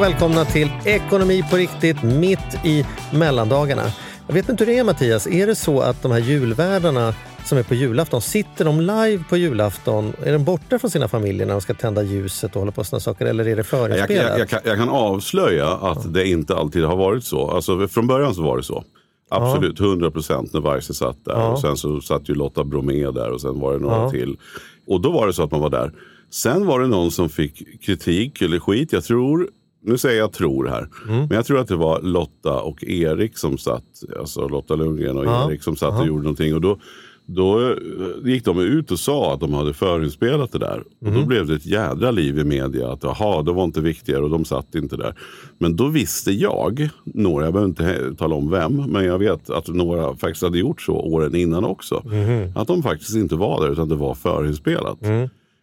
Och välkomna till Ekonomi på riktigt mitt i mellandagarna. Jag vet inte hur det är Mattias, är det så att de här julvärdarna som är på julafton, sitter de live på julafton? Är de borta från sina familjer när de ska tända ljuset och hålla på sådana saker eller är det Jag, förinspelat? jag, jag, kan, jag kan avslöja att det inte alltid har varit så. Alltså, från början så var det så. Absolut, 100 procent när Weise satt där. Och sen så satt ju Lotta Bromé där och sen var det några till. Och då var det så att man var där. Sen var det någon som fick kritik eller skit. Jag tror, nu säger jag tror här. Men jag tror att det var Lotta och Erik som satt. Alltså Lotta Lundgren och Erik som satt och gjorde någonting. Och då, då eh, gick de ut och sa att de hade förinspelat det där. Och då blev det ett jädra liv i media. Att jaha, det var inte viktigare och de satt inte där. Men då visste jag, några, jag behöver inte tala om vem, men jag vet att några faktiskt hade gjort så åren innan också. Att de faktiskt inte var där utan det var förinspelat.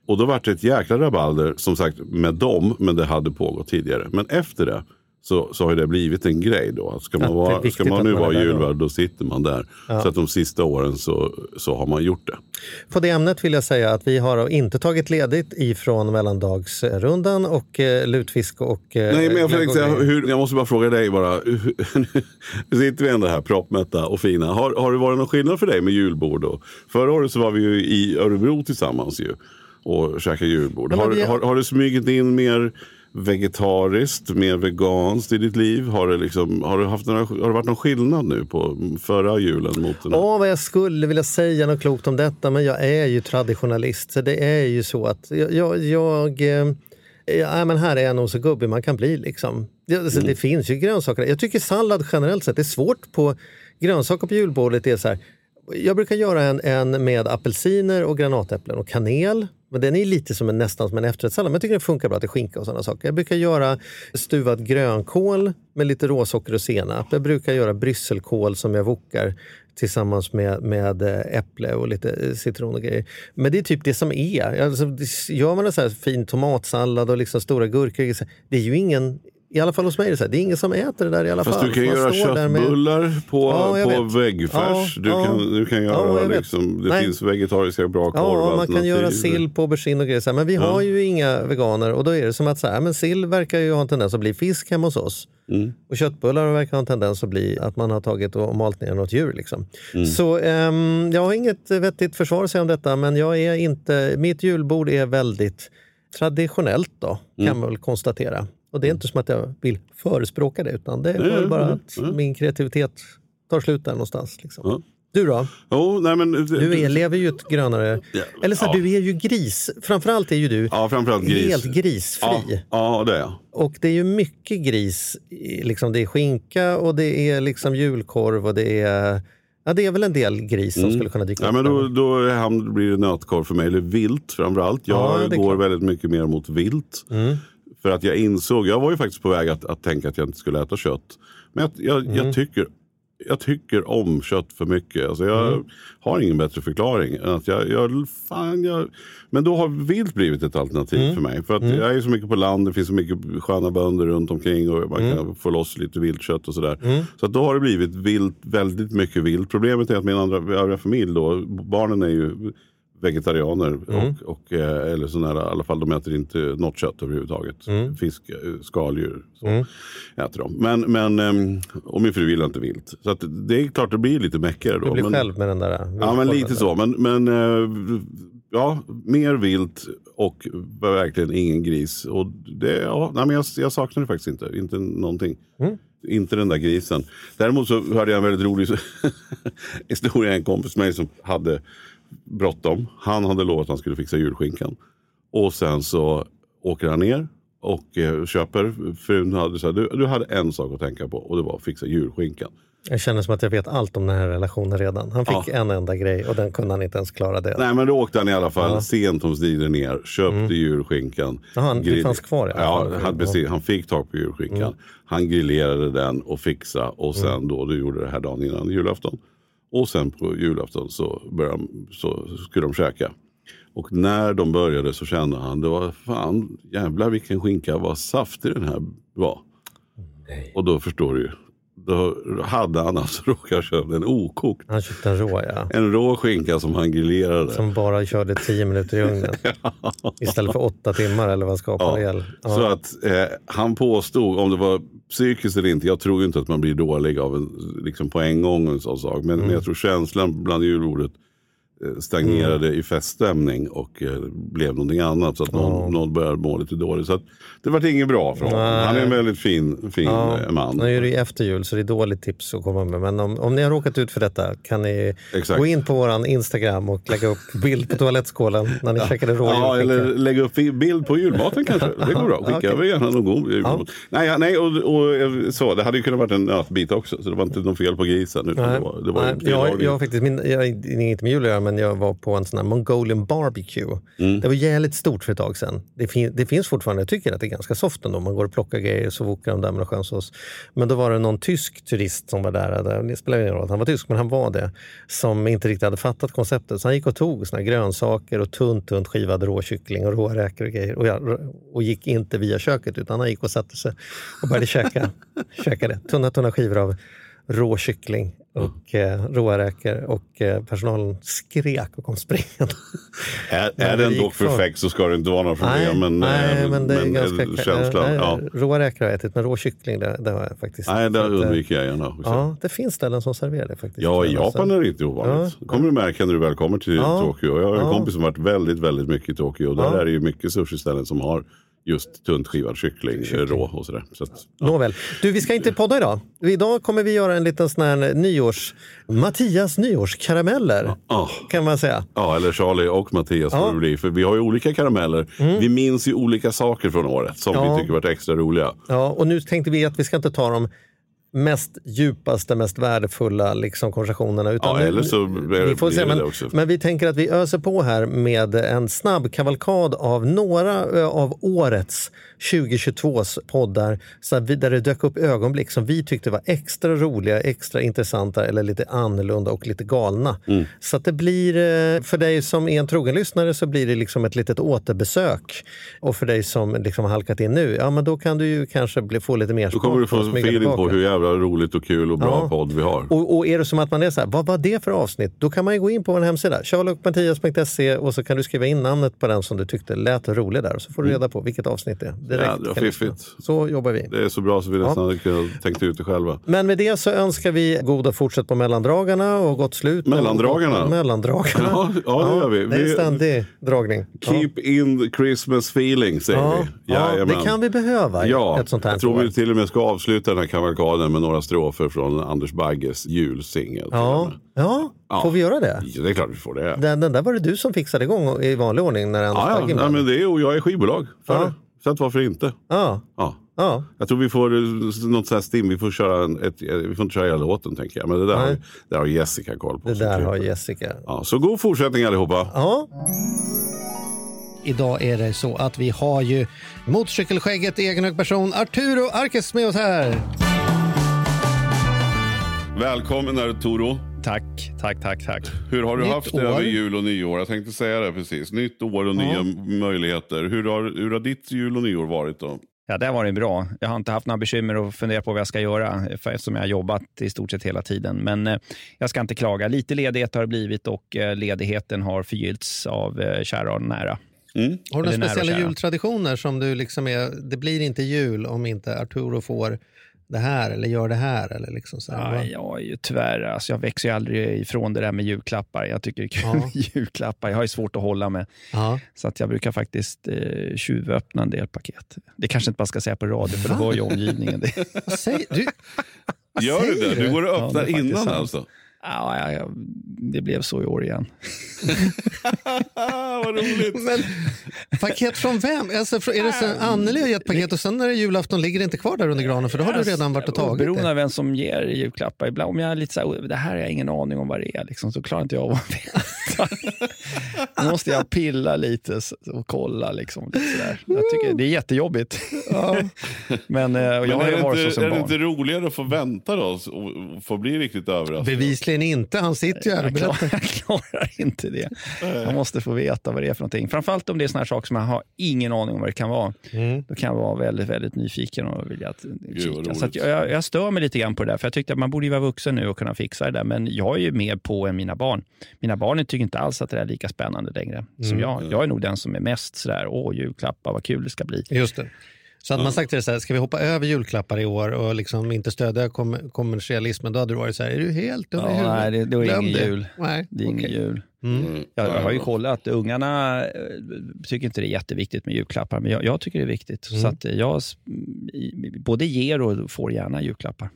Och då var det ett jäkla rabalder som sagt med dem, men det hade pågått tidigare. Men efter det så, så har det blivit en grej då. Ska man, vara, ska man nu man vara där då. julvärd då sitter man där. Så att de sista åren så, så har man gjort det. På det ämnet vill jag säga att vi har inte tagit ledigt ifrån mellandagsrundan och eh, lutfisk och... Eh, Nej, men jag, tänkte, hur, jag måste bara fråga dig bara. Nu sitter vi ändå här proppmätta och fina. Har, har det varit någon skillnad för dig med julbord? Då? Förra året så var vi ju i Örebro tillsammans ju och käkade julbord. Har, vi- har, har det smugit in mer vegetariskt, mer veganskt i ditt liv? Har det, liksom, har, det haft några, har det varit någon skillnad nu på förra julen mot den? Ja, vad jag skulle vilja säga något klokt om detta, men jag är ju traditionalist. Så det är ju så att jag... jag, jag eh, ja, men här är jag nog så gubbig man kan bli. Liksom. Det, alltså, det finns ju grönsaker. Jag tycker sallad generellt sett, det är svårt på grönsaker på julbordet. Det är så här, jag brukar göra en, en med apelsiner och granatäpplen och kanel. Men den är lite som en, nästan som en efterrättssallad. Men jag tycker den funkar bra till skinka och sådana saker. Jag brukar göra stuvad grönkål med lite råsocker och senap. Jag brukar göra brysselkål som jag wokar tillsammans med, med eh, äpple och lite eh, citron och grejer. Men det är typ det som är. Alltså, gör man en sån här fin tomatsallad och liksom stora gurkor, så- det är ju ingen i alla fall hos mig är det så här, det är ingen som äter det där i alla Fast fall. du kan Man göra där med- köttbullar på, Ja, på vet. väggfärs. Ja, du, ja. kan, du kan Ja, göra vet. liksom, det Nej. finns vegetariska bra Ja, man kan göra sill på aubergine och grejer. så här. Men vi har ju inga veganer och då är det som att så här, men sill verkar ju ha en tendens att bli fisk hemma hos oss. Mm. Och köttbullar verkar ha en tendens att bli att man har tagit och malt ner något djur. Liksom. Mm. Så ehm, jag har inget vettigt försvar att säga om detta men jag är inte, mitt julbord är väldigt traditionellt då, Mm. kan man väl konstatera. Och det är inte som att jag vill förespråka det utan det är bara att min kreativitet tar slut där någonstans. Liksom. Du då? Jo, nej, men, Du är, lever ju ett grönare... Ja, Eller så här, ja. du är ju gris. Framförallt är ju du Ja, gris. helt grisfri. Ja, det är jag. Och det är ju mycket gris. Liksom det är skinka och det är liksom julkorv och det är... Ja, det är väl en del gris som skulle kunna dyka Mm. Ja, upp. men då, då blir det nötkorv för mig, eller vilt framförallt. Jag går klart. väldigt mycket mer mot vilt. För att jag insåg, jag var ju faktiskt på väg att, att tänka att jag inte skulle äta kött. Men jag, jag, Mm. jag, tycker, jag tycker om kött för mycket. Alltså jag Mm. har ingen bättre förklaring. Än att jag, jag, fan, jag, men då har vilt blivit ett alternativ Mm. för mig. För att jag är så mycket på land, det finns så mycket sköna bönder runt omkring och man Mm. kan få loss lite viltkött och sådär. Så att då har det blivit vilt, väldigt mycket vilt. Problemet är att min andra, övriga familj då, barnen är ju vegetarianer. Mm. Och, och, eh, eller sådana här, i alla fall de äter inte något kött överhuvudtaget. Mm. Fisk, eh, skaldjur. Så äter de. Men, men, ehm, och min fru gillar inte vilt. Så det är klart det blir lite mäckigare då. Du blir men, själv med den där... Ja men lite så. Men, men eh, ja, mer vilt och verkligen ingen gris. Och det, ja, nej, men jag, jag saknar det faktiskt inte. Inte någonting. Inte den där grisen. Däremot så hörde jag en väldigt rolig historia. En kompis med mig som hade bråttom. Han hade lovat att han skulle fixa julskinkan. Och sen så åker han ner Och eh, köper, frun hade så här, du, du hade en sak att tänka på och det var att fixa julskinkan. Jag känner som att jag vet allt om den här relationen redan. Han fick en enda grej och den kunde han inte ens klara det. Nej men då åkte han i alla fall sent om stider ner, köpte julskinkan. Jaha, han- det grill- fanns kvar i alla Ja, fall. Mm. han, precis, han fick tag på julskinkan. Han grillerade den och fixade och sen Mm. då, du gjorde det här dagen innan julafton. Och sen på julafton så, började de, så skulle de käka. Och när de började så kände han, det var fan jävlar vilken skinka, vad saftig den här var. Och då förstår du ju. Då hade han alltså råkat köpa en okokt. Han köpte en rå, ja. En rå skinka som han grillerade. Som bara körde tio minuter i ugnen. Istället för åtta timmar eller vad skapar Ja, el. Så att eh, han påstod, om det var psykiskt eller inte, jag tror ju inte att man blir dålig av en, liksom på en gång en sån sak. Men, Mm. men jag tror känslan bland julbordet stagnerade Mm. i feststämning och eh, blev någonting annat. Så att någon, någon började må lite dåligt. Så att det var inget bra för honom. Nej. Han är en väldigt fin, fin Ja, eh, man. Nu är det ju efter jul så det är dåligt tips att komma med. Men om, om ni har råkat ut för detta kan ni Exakt. gå in på våran Instagram och lägga upp bild på toalettskålen när ni käkade rå Ja, eller lägga upp bild på julmaten kanske. Det går bra. Skicka över gärna någon god julmat. Nej, ja, nej och, och eh, så, det hade ju kunnat varit en nötbit också. Så det var inte något fel på grisen. Utan Nej, det var, det var nej, jag, jag, har faktiskt, min, jag inget med jul att göra, men jag var på en sån här Mongolian barbecue. Mm. Det var jävligt stort för ett tag sedan. Det, fin, det finns fortfarande, jag tycker att det är ganska soft ändå. Man går och plockar grejer så vokar de där med någon skön sås. Men då var det någon tysk turist som var där. det spelar ingen roll att han var tysk, men han var det. Som inte riktigt hade fattat konceptet. Så han gick och tog såna grönsaker och tunt, tunt skivad råkyckling och råräkor och grejer. Och, jag, och gick inte via köket utan han gick och satte sig och började käka, käka det. Tunna, tunna skivor av rå kyckling och eh, råa räkor och eh, personalen skrek och kom springande. Är, Ja, är det den dock perfekt så ska det inte vara några problem. men, nej, eh, men det är men, eh, ganska... känslan, nej, ja. Råa räkor har jag ätit, men rå kyckling det, det har jag faktiskt Nej, det eh, undviker jag gärna. också. Ja, det finns ställen som serverar det faktiskt. Ja, i Japan är det inte ovanligt. Ja. kommer du märka när du väl kommer till Ja. Tokyo. Jag har en Ja. kompis som varit väldigt, väldigt mycket i Tokyo. Och där Ja. är det ju mycket sushi-ställen som har just tunt skivad kyckling, eh, rå och sådär. Så att, Nåväl. Du, vi ska inte podda idag. Idag kommer vi göra en liten sån här nyårs... Mattias nyårskarameller, ja. kan man säga. Ja, eller Charlie och Mattias Ja. det bli. För vi har ju olika karameller. Vi minns ju olika saker från året som Ja. vi tycker varit extra roliga. Ja, och nu tänkte vi att vi ska inte ta de mest djupaste, mest värdefulla liksom, konversationerna. Utan Ja, eller så blir- vi får se, men, men vi tänker att vi öser på här med en snabb kavalkad av några av årets 2022s poddar så vi, där det dök upp ögonblick som vi tyckte var extra roliga, extra intressanta eller lite annorlunda och lite galna. Mm. Så att det blir, eh, för dig som är en trogen lyssnare så blir det liksom ett litet återbesök. Och för dig som liksom har halkat in nu, ja men då kan du ju kanske bli, få lite mer Då kommer du få feeling på hur jävla roligt och kul och bra Ja. podd vi har. Och, och är det som att man är så här, vad var det för avsnitt? Då kan man ju gå in på vår hemsida, charlieochmattias.se och så kan du skriva in namnet på den som du tyckte lät rolig där och så får du reda på vilket avsnitt det är. Direkt Mm. Ja, det var fiffigt. Så jobbar vi. Det är så bra så vi nästan hade kunnat tänkt ut det själva. Men med det så önskar vi goda fortsätt på mellandragarna och gott slut. Mellandragarna? Och, mellandragarna. Ja, ja, det gör vi. Det är ständig dragning. Ja. Keep in Christmas feeling säger Ja, vi. ja, det kan vi behöva Ja, ett sånt här jag tror vi till och med ska avsluta den här kavalkaden med några strofer från Anders Bagges julsingel. Ja, ja, Ja. får vi göra det? Ja, det är klart vi får det. Den, den där var det du som fixade igång i vanlig ordning när Anders Ja, ja, Bagge ja, med. men det är, och jag är skivbolag för Ja. det. Så att varför inte? ja, Ja. ja. Jag tror vi får eh, något sånt här stim. Vi får, köra en, ett, eh, vi får inte köra hela låten tänker jag. Men det där, har, Nej. det har Jessica koll på. Det där har. Jessica. Ja, så god fortsättning allihopa. Ja. Idag är det så att vi har ju motorcykelskägget i egen hög person Arturo Arkes med oss här. Välkommen Arturo. Tack, tack, tack, tack. Hur har du Nytt haft det år. över jul och nyår? Jag tänkte säga det precis. Nytt år och nya möjligheter. Hur har, hur har ditt jul och nyår varit då? Ja, det har varit bra. Jag har inte haft några bekymmer och funderat på vad jag ska göra för eftersom jag har jobbat i stort sett hela tiden. Men eh, jag ska inte klaga. Lite ledighet har det blivit och eh, ledigheten har förgyllts av eh, kära och nära. Har du några speciella jultraditioner som du liksom är, det blir inte jul om inte Arturo får det här eller gör det här eller liksom så här. Ja, jag är ju tyvärr, alltså jag växer ju aldrig ifrån det där med julklappar. Jag tycker det är kul Ja. med julklappar. Jag har ju svårt att hålla med. Ja. Så att jag brukar faktiskt eh, tjuvöppna en del paket. Det kanske inte bara ska säga på radio, för då hör ju omgivningen det. Vad säger du? Vad Gör du det? Du går och Ja, öppnar det faktiskt innan sant. alltså? Ja, ja, ja, det blev så i år igen. Vad roligt. Men paket från vem? Alltså, är det så Anneli har gett paket och sen när det är julafton ligger det inte kvar där under granen för då har du redan varit och tagit Beroende det. av vem som ger julklappar. Ibland, om jag är lite så här, det här har jag ingen aning om vad det är, liksom, så klarar inte jag av att Då måste jag pilla lite och kolla. Liksom, lite så där. Jag tycker det är jättejobbigt. Men, eh, och jag Men har är ju det, varit så inte, som är det inte roligare att få vänta då och få bli riktigt överraskad? Bevisligen inte, han sitter ju här och Jag klarar, berättar. jag klarar inte det. Jag måste få veta vad det är för någonting. Framförallt om det är såna här saker som jag har ingen aning om vad det kan vara. Mm. Då kan jag vara väldigt, väldigt nyfiken och vilja att, kika. Så att jag, jag, jag stör mig lite grann på det där, för jag tyckte att man borde ju vara vuxen nu och kunna fixa det där. Men jag är ju mer på än mina barn. Mina barn tycker inte alls att det är lika spännande längre som jag. Jag är nog den som är mest sådär, åh julklappar, vad kul det ska bli. Just det. Så hade man sagt till dig så här, ska vi hoppa över julklappar i år och liksom inte stödja kom kommersialismen, då hade du varit så här, är du helt dum i Ja, huvudet? nej, det, det är Glöm ingen det. jul. Nej, Det är ingen okej. jul. Mm. Jag, jag har ju kollat, ungarna eh, tycker inte det är jätteviktigt med julklappar, men jag, jag tycker det är viktigt. Så att jag s- i- både ger och får gärna julklappar.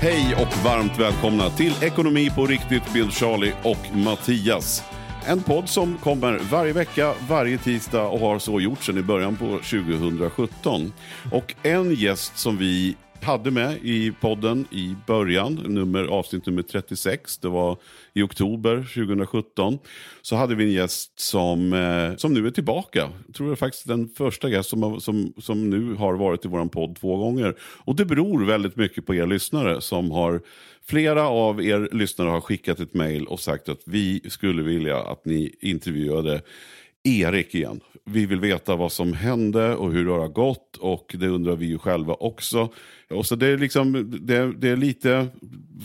Hej och varmt välkomna till Ekonomi på riktigt med Charlie och Mattias. En podd som kommer varje vecka, varje tisdag och har så gjort sedan i början på 2017. Och en gäst som vi hade med i podden i början, nummer, avsnitt nummer 36, det var i oktober 2017, så hade vi en gäst som, eh, som nu är tillbaka. Jag tror det är faktiskt den första gäst som, har- som, som nu har varit i vår podd två gånger. Och det beror väldigt mycket på er lyssnare som har Flera av er lyssnare har skickat ett mejl och sagt att vi skulle vilja att ni intervjuade Erik igen. Vi vill veta vad som hände och hur det har gått och det undrar vi ju själva också. Och så det är liksom, det, det är lite,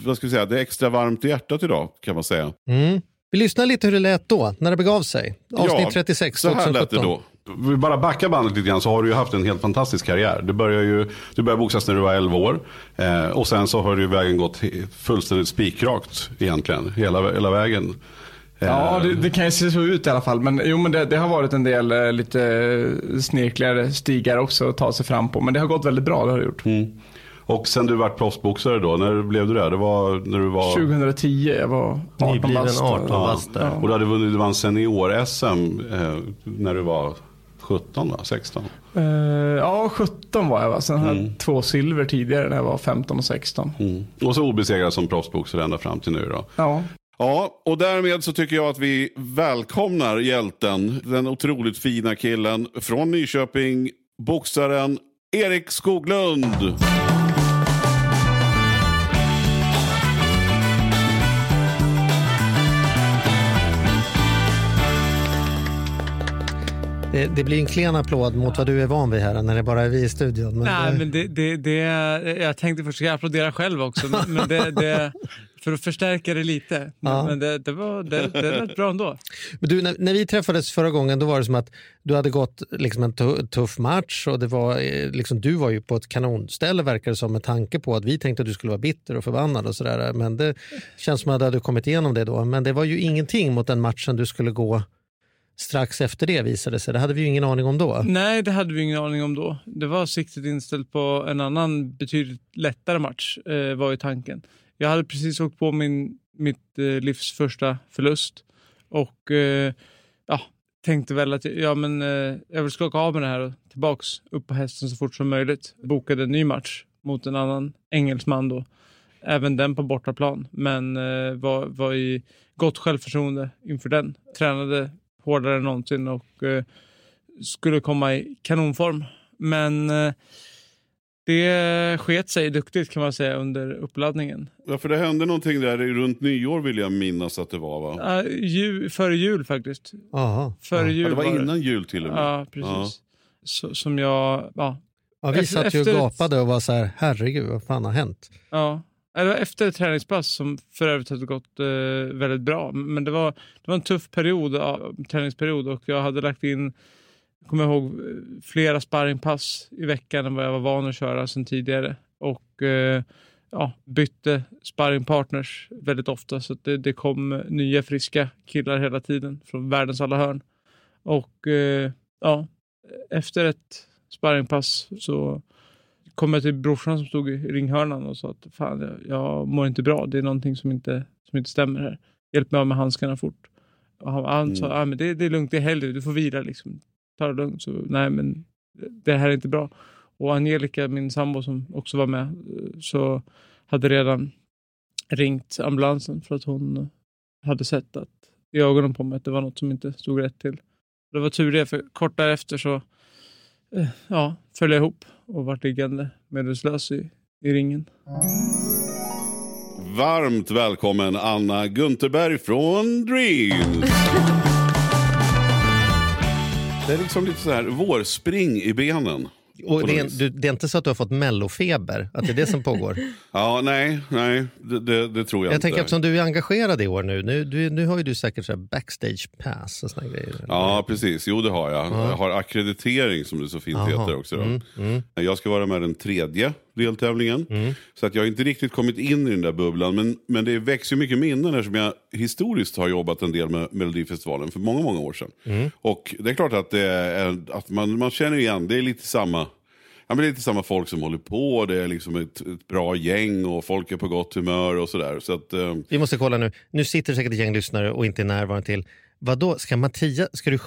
vad ska vi säga, det är extra varmt i hjärtat idag kan man säga. Mm. Vi lyssnar lite hur det lät då, när det begav sig. Avsnitt Ja, 36, Så här 2017. lät det då. Vi bara backar bandet lite grann så har du ju haft en helt fantastisk karriär. Du började ju du började boxas när du var 11 år. Eh, och sen så har ju vägen gått fullständigt spikrakt egentligen. Hela, hela vägen. Eh, Ja, det, det kan ju se så ut i alla fall. Men, jo, men det, det har varit en del eh, lite snirkligare stigar också att ta sig fram på. Men det har gått väldigt bra, det har det gjort. Mm. Och sen du vart proffsboxare då, när blev du det? Det var när du var... 2010, jag var 18 Nybliven bast. 18 Ja. bast där. Och du hade vunnit, du vann senior-SM eh, när du var 17 va? 16? Eh, ja, 17 var jag va. Sen hade Mm. jag två silver tidigare när jag var 15 och 16. Och så obesegrad som proffsboxare ända fram till nu då. Ja. Ja, och därmed så tycker jag att vi välkomnar hjälten, den otroligt fina killen från Nyköping, boxaren Erik Skoglund. Det, det blir en klen applåd mot vad du är van vid här när det bara är vi i studion. Men Nej, det, men det, det, det, jag tänkte jag applådera själv också, men, det, det, för att förstärka det lite. Men, Ja. men det, det, var, det, det lät bra ändå. men du, när, när vi träffades förra gången då var det som att du hade gått liksom en tu- tuff match och det var, eh, liksom, du var ju på ett kanonställe verkar det som med tanke på att vi tänkte att du skulle vara bitter och förbannad och sådär. Men det känns som att du hade kommit igenom det då. Men det var ju ingenting mot den matchen du skulle gå strax efter det visade sig. Det hade vi ju ingen aning om då. Nej, det hade vi ingen aning om då. Det var siktet inställt på en annan betydligt lättare match, eh, var ju tanken. Jag hade precis åkt på min, mitt eh, livs första förlust och eh, ja, tänkte väl att ja, men, eh, jag vill skaka av med det här och tillbaks upp på hästen så fort som möjligt. Bokade en ny match mot en annan engelsman då. Även den på bortaplan, men eh, var, var i gott självförtroende inför den. Tränade hårdare än någonsin och eh, skulle komma i kanonform. Men eh, det sket sig duktigt kan man säga under uppladdningen. Ja, för det hände någonting där runt nyår vill jag minnas att det var va? Uh, jul, före jul faktiskt. Aha. Före ja. jul Ja, det var innan jul till och med. Ja, precis. Så, som jag, ja, Ja, vi satt ju och gapade och var så här, herregud vad fan har hänt? Ja, det var efter ett träningspass som för övrigt hade gått eh, väldigt bra. Men det var, det var en tuff period, ja, träningsperiod och jag hade lagt in, kommer jag ihåg, eh, flera sparringpass i veckan än vad jag var van att köra sedan tidigare. Och eh, ja, bytte sparringpartners väldigt ofta så att det, det kom eh, nya friska killar hela tiden från världens alla hörn. Och eh, ja, efter ett sparringpass så kom jag till brorsan som stod i ringhörnan och sa att fan, jag, jag mår inte bra. Det är någonting som inte, som inte stämmer här. Hjälp mig av med handskarna fort. Och han, han sa, ah, men det, det är lugnt, det är helg, du får vila. Liksom. Ta det lugnt. Så, nej, men det här är inte bra. Och Angelica, min sambo som också var med, eh, så hade redan ringt ambulansen för att hon hade sett att i ögonen på mig att det var något som inte stod rätt till. Det var tur det, för kort därefter så eh, ja, föll jag ihop och vart liggande medvetslös i, i ringen. Varmt välkommen Anna Gunterberg från Dreams. Det är liksom lite så här vårspring i benen. Och det, är, du, det är inte så att du har fått mellofeber? Att det är det som pågår? ja, nej, nej det, det, det tror jag, jag inte. tänker eftersom du är engagerad i år nu, nu, du, nu har ju du säkert så backstage pass och såna grejer. Ja, precis. Jo, det har jag. Ja. Jag har akkreditering som det så fint Aha. heter också. Mm, mm. Jag ska vara med den tredje deltävlingen. Mm. Så att jag har inte riktigt kommit in i den där bubblan. Men, men det växer mycket minnen eftersom jag historiskt har jobbat en del med Melodifestivalen för många, många år sedan. Mm. Och det är klart att, det är, att man, man känner igen, det är lite samma Ja, men det är lite samma folk som håller på, det är liksom ett, ett bra gäng och folk är på gott humör och sådär. Så att, eh... Vi måste kolla nu, nu sitter säkert ett gäng lyssnare och inte är närvarande till. Vadå, ska Mattias, ska, du,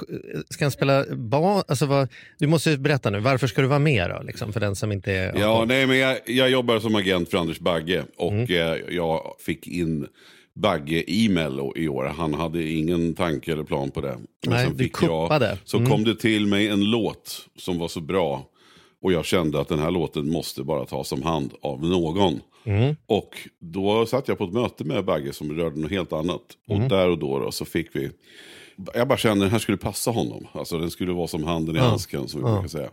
ska han spela bas? Alltså vad, du måste berätta nu, varför ska du vara med då? Liksom, för den som inte är... Ja, nej, men jag, jag jobbar som agent för Anders Bagge och mm. eh, jag fick in Bagge i Mello i år. Han hade ingen tanke eller plan på det. Men nej, sen du kuppade. Jag, så mm. kom det till mig en låt som var så bra. Och jag kände att den här låten måste bara tas om hand av någon. Mm. Och då satt jag på ett möte med Bagge som rörde något helt annat. Mm. Och där och då, då, så fick vi... Jag bara kände att den här skulle passa honom. Alltså den skulle vara som handen i handsken som vi brukar säga.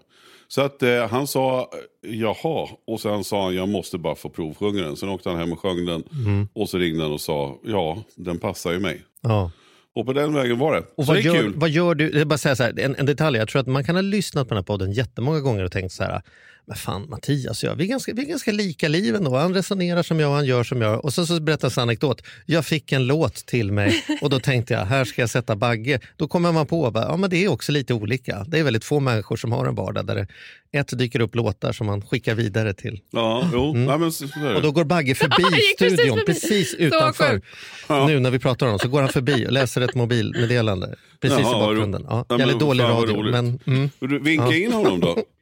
Så att eh, han sa jaha och sen sa han jag måste bara få provsjunga den. Sen åkte han hem och sjöng den. Mm. Och så ringde han och sa ja den passar ju mig. Ja. Och på den vägen var det. Och så vad, det gör, kul. vad gör du? Jag bara säga så här, en, en, detalj, jag tror att man kan ha lyssnat på den här podden jättemånga gånger och tänkt så här, men fan Mattias och jag, vi är ganska, vi är ganska lika liv ändå. Han resonerar som jag och han gör som jag. Och så, så berättas en anekdot. Jag fick en låt till mig och då tänkte jag, här ska jag sätta Bagge. Då kommer man på, att ja det är också lite olika. Det är väldigt få människor som har en vardag där det ett dyker upp låtar som man skickar vidare till. Ja, jo. Mm. Ja, men så, så och då går Bagge förbi studion, precis, utanför. Ja. Nu när vi pratar om honom så går han förbi och läser ett mobilmeddelande. Precis Jaha, i bakgrunden. Ja, ja, jävligt dålig radio. Men, mm. Vinka in honom då.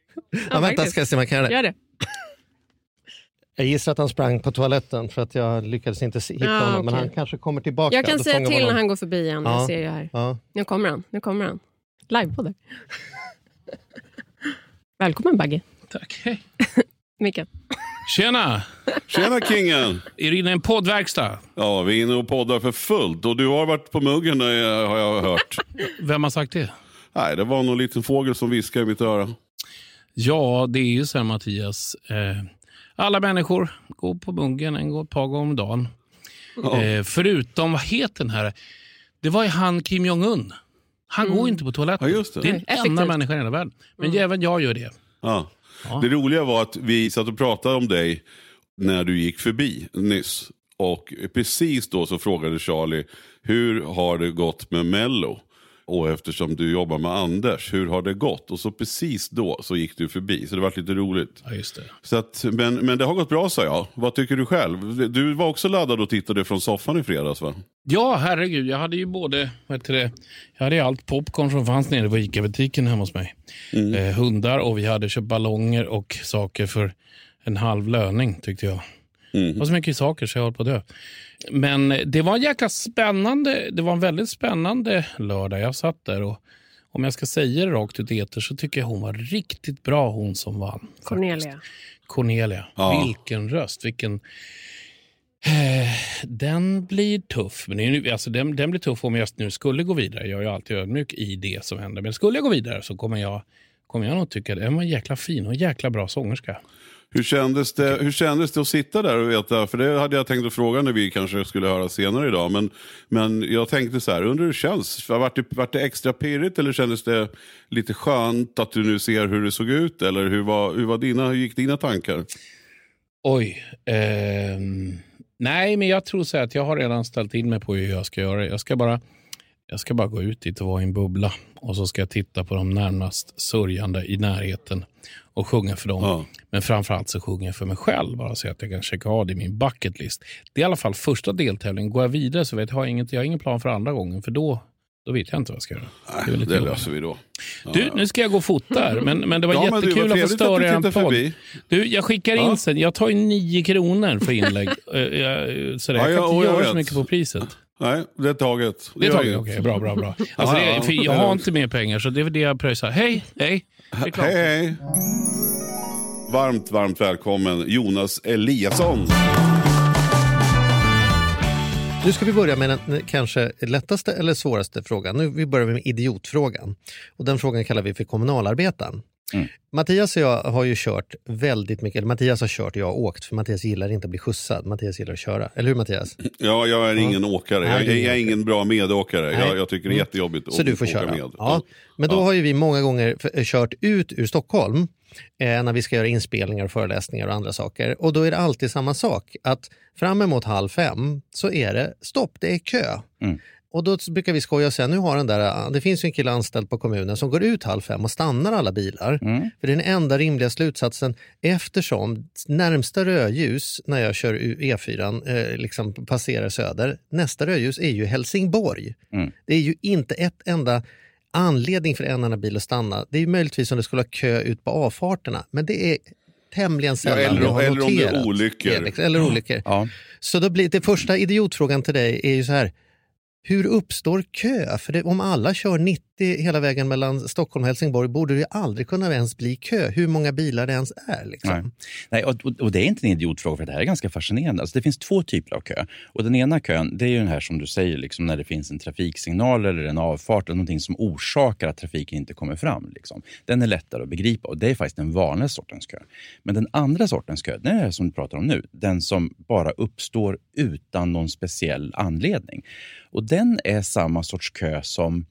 ja, vänta, ska jag se om jag kan göra det. Gör det. Jag gissar att han sprang på toaletten för att jag lyckades inte hitta ja, honom. Okay. Men han kanske kommer tillbaka. Jag kan säga till när han går förbi igen. Ja. ser jag här. Ja. Nu kommer han. Nu kommer han. Live på det. Välkommen Bagge. Tack. Hej. Mikael. Tjena! Tjena kingen! Är du inne i en poddverkstad? Ja, vi är inne och poddar för fullt. Och du har varit på muggen har jag hört. Vem har sagt det? Nej, det var någon liten fågel som viskade i mitt öra. Ja, det är ju så här Mattias. Eh, alla människor går på muggen en par gånger om dagen. Ja. Eh, förutom, vad heter den här? Det var ju han Kim Jong-Un. Han mm. går inte på toaletten. Ja, det. det. är den Effektivt. enda människan i hela världen. Men mm. även jag gör det. Ja. ja. Det roliga var att vi satt och pratade om dig när du gick förbi nyss. Och precis då så frågade Charlie, hur har det gått med Mello? Och eftersom du jobbar med Anders, hur har det gått? Och så precis då så gick du förbi, så det var lite roligt. Ja, just det. Så att, men, men det har gått bra sa jag. Vad tycker du själv? Du var också laddad och tittade från soffan i fredags va? Ja, herregud. Jag hade ju både, vad heter det, jag hade allt popcorn som fanns nere på ICA-butiken hemma hos mig. Mm. Eh, hundar och vi hade köpt ballonger och saker för en halv löning tyckte jag. Mm. Det var så mycket saker så jag höll på att dö. Men det var en jäkla spännande, det var en väldigt spännande lördag. Jag satt där och om jag ska säga det rakt ut i eter så tycker jag hon var riktigt bra hon som vann. Cornelia. Faktiskt. Cornelia. Ja. Vilken röst, vilken... Eh, den blir tuff. Men är, alltså, den, den, blir tuff om jag nu skulle gå vidare. Jag är ju alltid ödmjuk i det som händer. Men skulle jag gå vidare så kommer jag, kommer jag nog tycka att den var jäkla fin och jäkla bra sångerska. Hur kändes, det, hur kändes det att sitta där och veta, för det hade jag tänkt att fråga när vi kanske skulle höra senare idag, men, men jag tänkte så här, undrar hur det känns? Vart det, vart det extra pirrigt eller kändes det lite skönt att du nu ser hur det såg ut? Eller hur, var, hur, var dina, hur gick dina tankar? Oj. Eh, nej, men jag tror så att jag har redan ställt in mig på hur jag ska göra. Jag ska bara, jag ska bara gå ut dit och vara i en bubbla. Och så ska jag titta på de närmast sörjande i närheten och sjunga för dem. Ja. Men framförallt så sjunger jag för mig själv, bara så att jag kan checka av det i min bucket list. Det är i alla fall första deltävlingen. Går jag vidare så vet jag, har jag, inget, jag har ingen plan för andra gången, för då då vet jag inte vad jag ska göra. Det, det, det löser vi då. Du, nu ska jag gå och fota här, men, men det var ja, jättekul att få störa er podd. Du, jag skickar in ja. sen. Jag tar ju nio kronor för inlägg. jag, så jag ja, kan inte göra så mycket på priset. Nej, det är taget. Det är taget, okej. Okay, bra, bra, bra. Alltså, det, för jag har inte mer pengar, så det är väl det jag pröjsar. Hej, hej. Hej, hej. Varmt, varmt välkommen Jonas Eliasson. Nu ska vi börja med den kanske lättaste eller svåraste frågan. Nu vi börjar med idiotfrågan. Och den frågan kallar vi för kommunalarbetaren. Mm. Mattias och jag har ju kört väldigt mycket, eller Mattias har kört och jag har åkt, för Mattias gillar inte att bli skjutsad. Mattias gillar att köra. Eller hur Mattias? Ja, jag är ingen ja. åkare. Jag, jag, är ingen bra medåkare. Jag, jag, tycker det är mm. jättejobbigt Så att du får åka köra. med. Ja. Men då ja. har ju vi många gånger kört ut ur Stockholm eh, när vi ska göra inspelningar, föreläsningar och andra saker. Och då är det alltid samma sak, att fram emot halv fem så är det stopp, det är kö. Mm. Och då brukar vi skoja och säga, nu har den där, det finns ju en kille anställd på kommunen som går ut halv fem och stannar alla bilar. Mm. För det är den enda rimliga slutsatsen eftersom närmsta rödljus när jag kör E4, eh, liksom passerar söder, nästa rödljus är ju Helsingborg. Mm. Det är ju inte ett enda anledning för en enda bil att stanna. Det är möjligtvis om det skulle ha kö ut på avfarterna, men det är tämligen sällan ja, eller, jag har eller noterat. Eller om det är olyckor. Eller olyckor. Ja. Så då blir det första idiotfrågan till dig är ju så här, hur uppstår kö? För det, om alla kör 90 hela vägen mellan Stockholm och Helsingborg borde det aldrig kunna ens bli kö, hur många bilar det ens är. Liksom. Nej. Nej och, och, det är inte en idiotfråga, för det här är ganska fascinerande. Alltså, det finns två typer av kö. Och Den ena kön det är ju den här som du säger, liksom, när det finns en trafiksignal eller en avfart eller någonting som orsakar att trafiken inte kommer fram. Liksom. Den är lättare att begripa och det är faktiskt den vanliga sortens kö. Men den andra sortens kö, den är det som du pratar om nu, den som bara uppstår utan någon speciell anledning. Och den är samma sorts kö som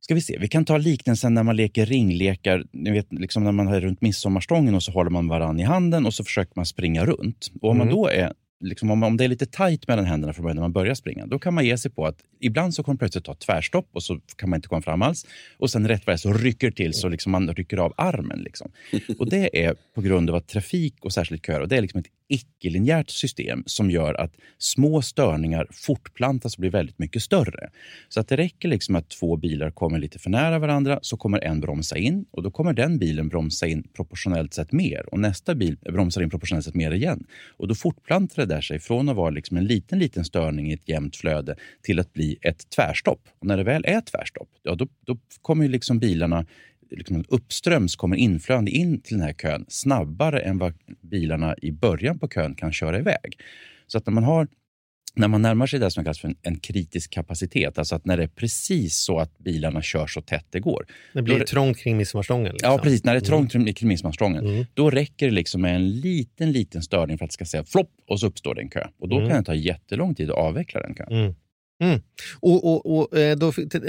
Ska vi se, vi kan ta liknelsen när man leker ringlekar. Ni vet, liksom när man är runt midsommarstången och så håller man varann i handen och så försöker man springa runt. Och om mm. man då är liksom, om, om det är lite tajt mellan händerna från början när man börjar springa, då kan man ge sig på att ibland så kommer plötsligt ta tvärstopp och så kan man inte komma fram alls. Och sen rätt vad så rycker till så liksom man rycker av armen. Liksom. Och det är på grund av att trafik och särskilt köer, och det är liksom ett icke-linjärt system som gör att små störningar fortplantas och blir väldigt mycket större. Så att det räcker liksom att två bilar kommer lite för nära varandra så kommer en bromsa in och då kommer den bilen bromsa in proportionellt sett mer och nästa bil bromsar in proportionellt sett mer igen. Och då fortplantar det där sig från att vara liksom en liten, liten störning i ett jämnt flöde till att bli ett tvärstopp. Och när det väl är tvärstopp, ja, då, då kommer liksom bilarna liksom uppströms kommer inflödande in till den här kön snabbare än vad bilarna i början på kön kan köra iväg. Så att när man har när man närmar sig det som kallas för en, en, kritisk kapacitet, alltså att när det är precis så att bilarna kör så tätt det går. Det blir det, trångt kring midsommarstången? Liksom. Ja, precis. När det är trångt mm. kring midsommarstången, mm. då räcker det liksom med en liten, liten störning för att det ska säga flopp och så uppstår det en kö. Och då mm. kan det ta jättelång tid att avveckla den kön. Mm. Och, och, och, eh, Då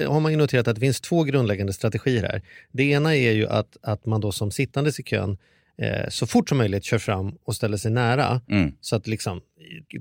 har man ju noterat att det finns två grundläggande strategier här. Det ena är ju att, att man då som sittandes i kön eh, så fort som möjligt kör fram och ställer sig nära. Mm. Så att liksom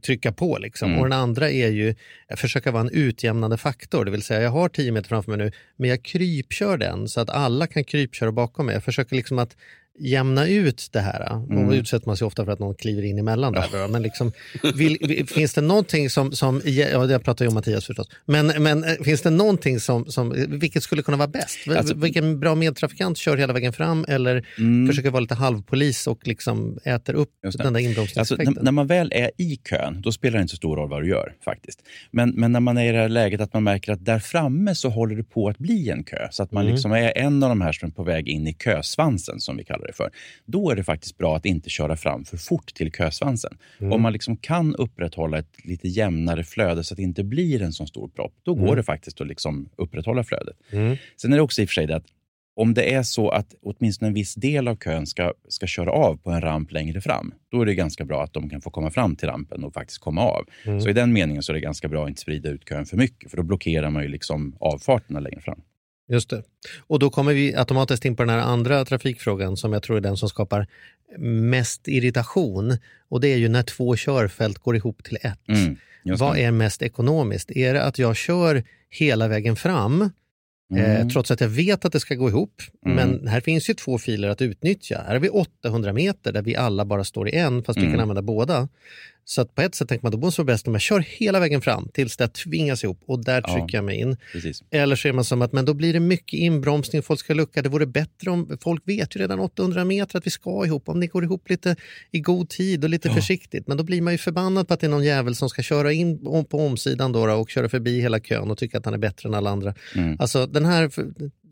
trycka på. Liksom. Mm. Och den andra är ju att försöka vara en utjämnande faktor. Det vill säga jag har 10 meter framför mig nu men jag krypkör den så att alla kan krypköra bakom mig. Jag försöker liksom att jämna ut det här. Mm. Och utsätter man sig ofta för att någon kliver in emellan där. Ja. Men liksom, vill, finns det någonting som, som, ja jag pratar ju om Mattias förstås, men, men eh, finns det någonting som, som, vilket skulle kunna vara bäst? Alltså, Vilken bra medtrafikant kör hela vägen fram eller mm. försöker vara lite halvpolis och liksom äter upp den där inbromsningseffekten? Alltså, när, när, man väl är i kön, då spelar det inte så stor roll vad du gör faktiskt. Men, men när man är i det här läget att man märker att där framme så håller det på att bli en kö, så att man mm. liksom är en av de här som är på väg in i kösvansen som vi kallar kallar det för. Då är det faktiskt bra att inte köra fram för fort till kösvansen. Mm. Om man liksom kan upprätthålla ett lite jämnare flöde så att det inte blir en så stor propp, då mm. går det faktiskt att liksom upprätthålla flödet. Mm. Sen är det också i och för sig det att om det är så att åtminstone en viss del av kön ska, ska köra av på en ramp längre fram, då är det ganska bra att de kan få komma fram till rampen och faktiskt komma av. Mm. Så i den meningen så är det ganska bra att inte sprida ut kön för mycket, för då blockerar man ju liksom avfarterna längre fram. Just det. Och då kommer vi automatiskt in på den här andra trafikfrågan som jag tror är den som skapar mest irritation. Och det är ju när två körfält går ihop till ett. Mm, Vad är mest ekonomiskt? Är det att jag kör hela vägen fram Mm. trots att jag vet att det ska gå ihop. Mm. Men här finns ju två filer att utnyttja. Här har vi 800 meter där vi alla bara står i en, fast vi kan använda båda. Så att på ett sätt tänker man då måste vara bäst om jag kör hela vägen fram tills det tvingas ihop och där trycker ja, jag mig in. Precis. Eller så är man som att men då blir det mycket inbromsning, folk ska lucka. Det vore bättre om folk vet ju redan 800 meter att vi ska ihop. Om det går ihop lite i god tid och lite ja. försiktigt. Men då blir man ju förbannad på att det är någon jävel som ska köra in på omsidan då och köra förbi hela kön och tycka att han är bättre än alla andra. Mm. Alltså den här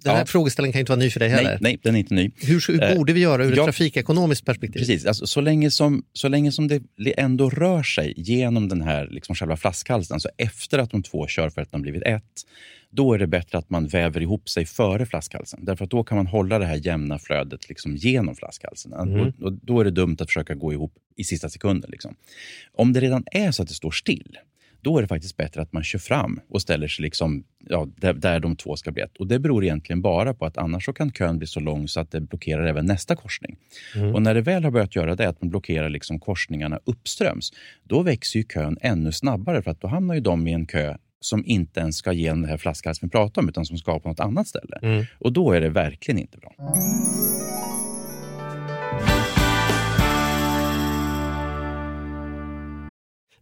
den här ja. frågeställningen kan inte vara ny för dig heller. Nej, nej den är inte ny. Hur, hur borde vi göra ur ja, ett trafikekonomiskt perspektiv? Precis, alltså, så, länge som, så länge som det ändå rör sig genom den här liksom själva flaskhalsen, alltså efter att de två körfälten har blivit ett, då är det bättre att man väver ihop sig före flaskhalsen. Därför att då kan man hålla det här jämna flödet liksom genom flaskhalsen. Mm. Och, och, då är det dumt att försöka gå ihop i sista sekunden. Liksom. Om det redan är så att det står still, då är det faktiskt bättre att man kör fram och ställer sig liksom, ja, där, där de två ska bli ett. Och Det beror egentligen bara på att annars så kan kön bli så lång så att det blockerar även nästa korsning. Mm. Och när det väl har börjat göra det, att man blockerar liksom korsningarna uppströms, då växer ju kön ännu snabbare för att då hamnar ju de i en kö som inte ens ska ge den här flaskhalsen vi pratar om, utan som ska på något annat ställe. Mm. Och då är det verkligen inte bra.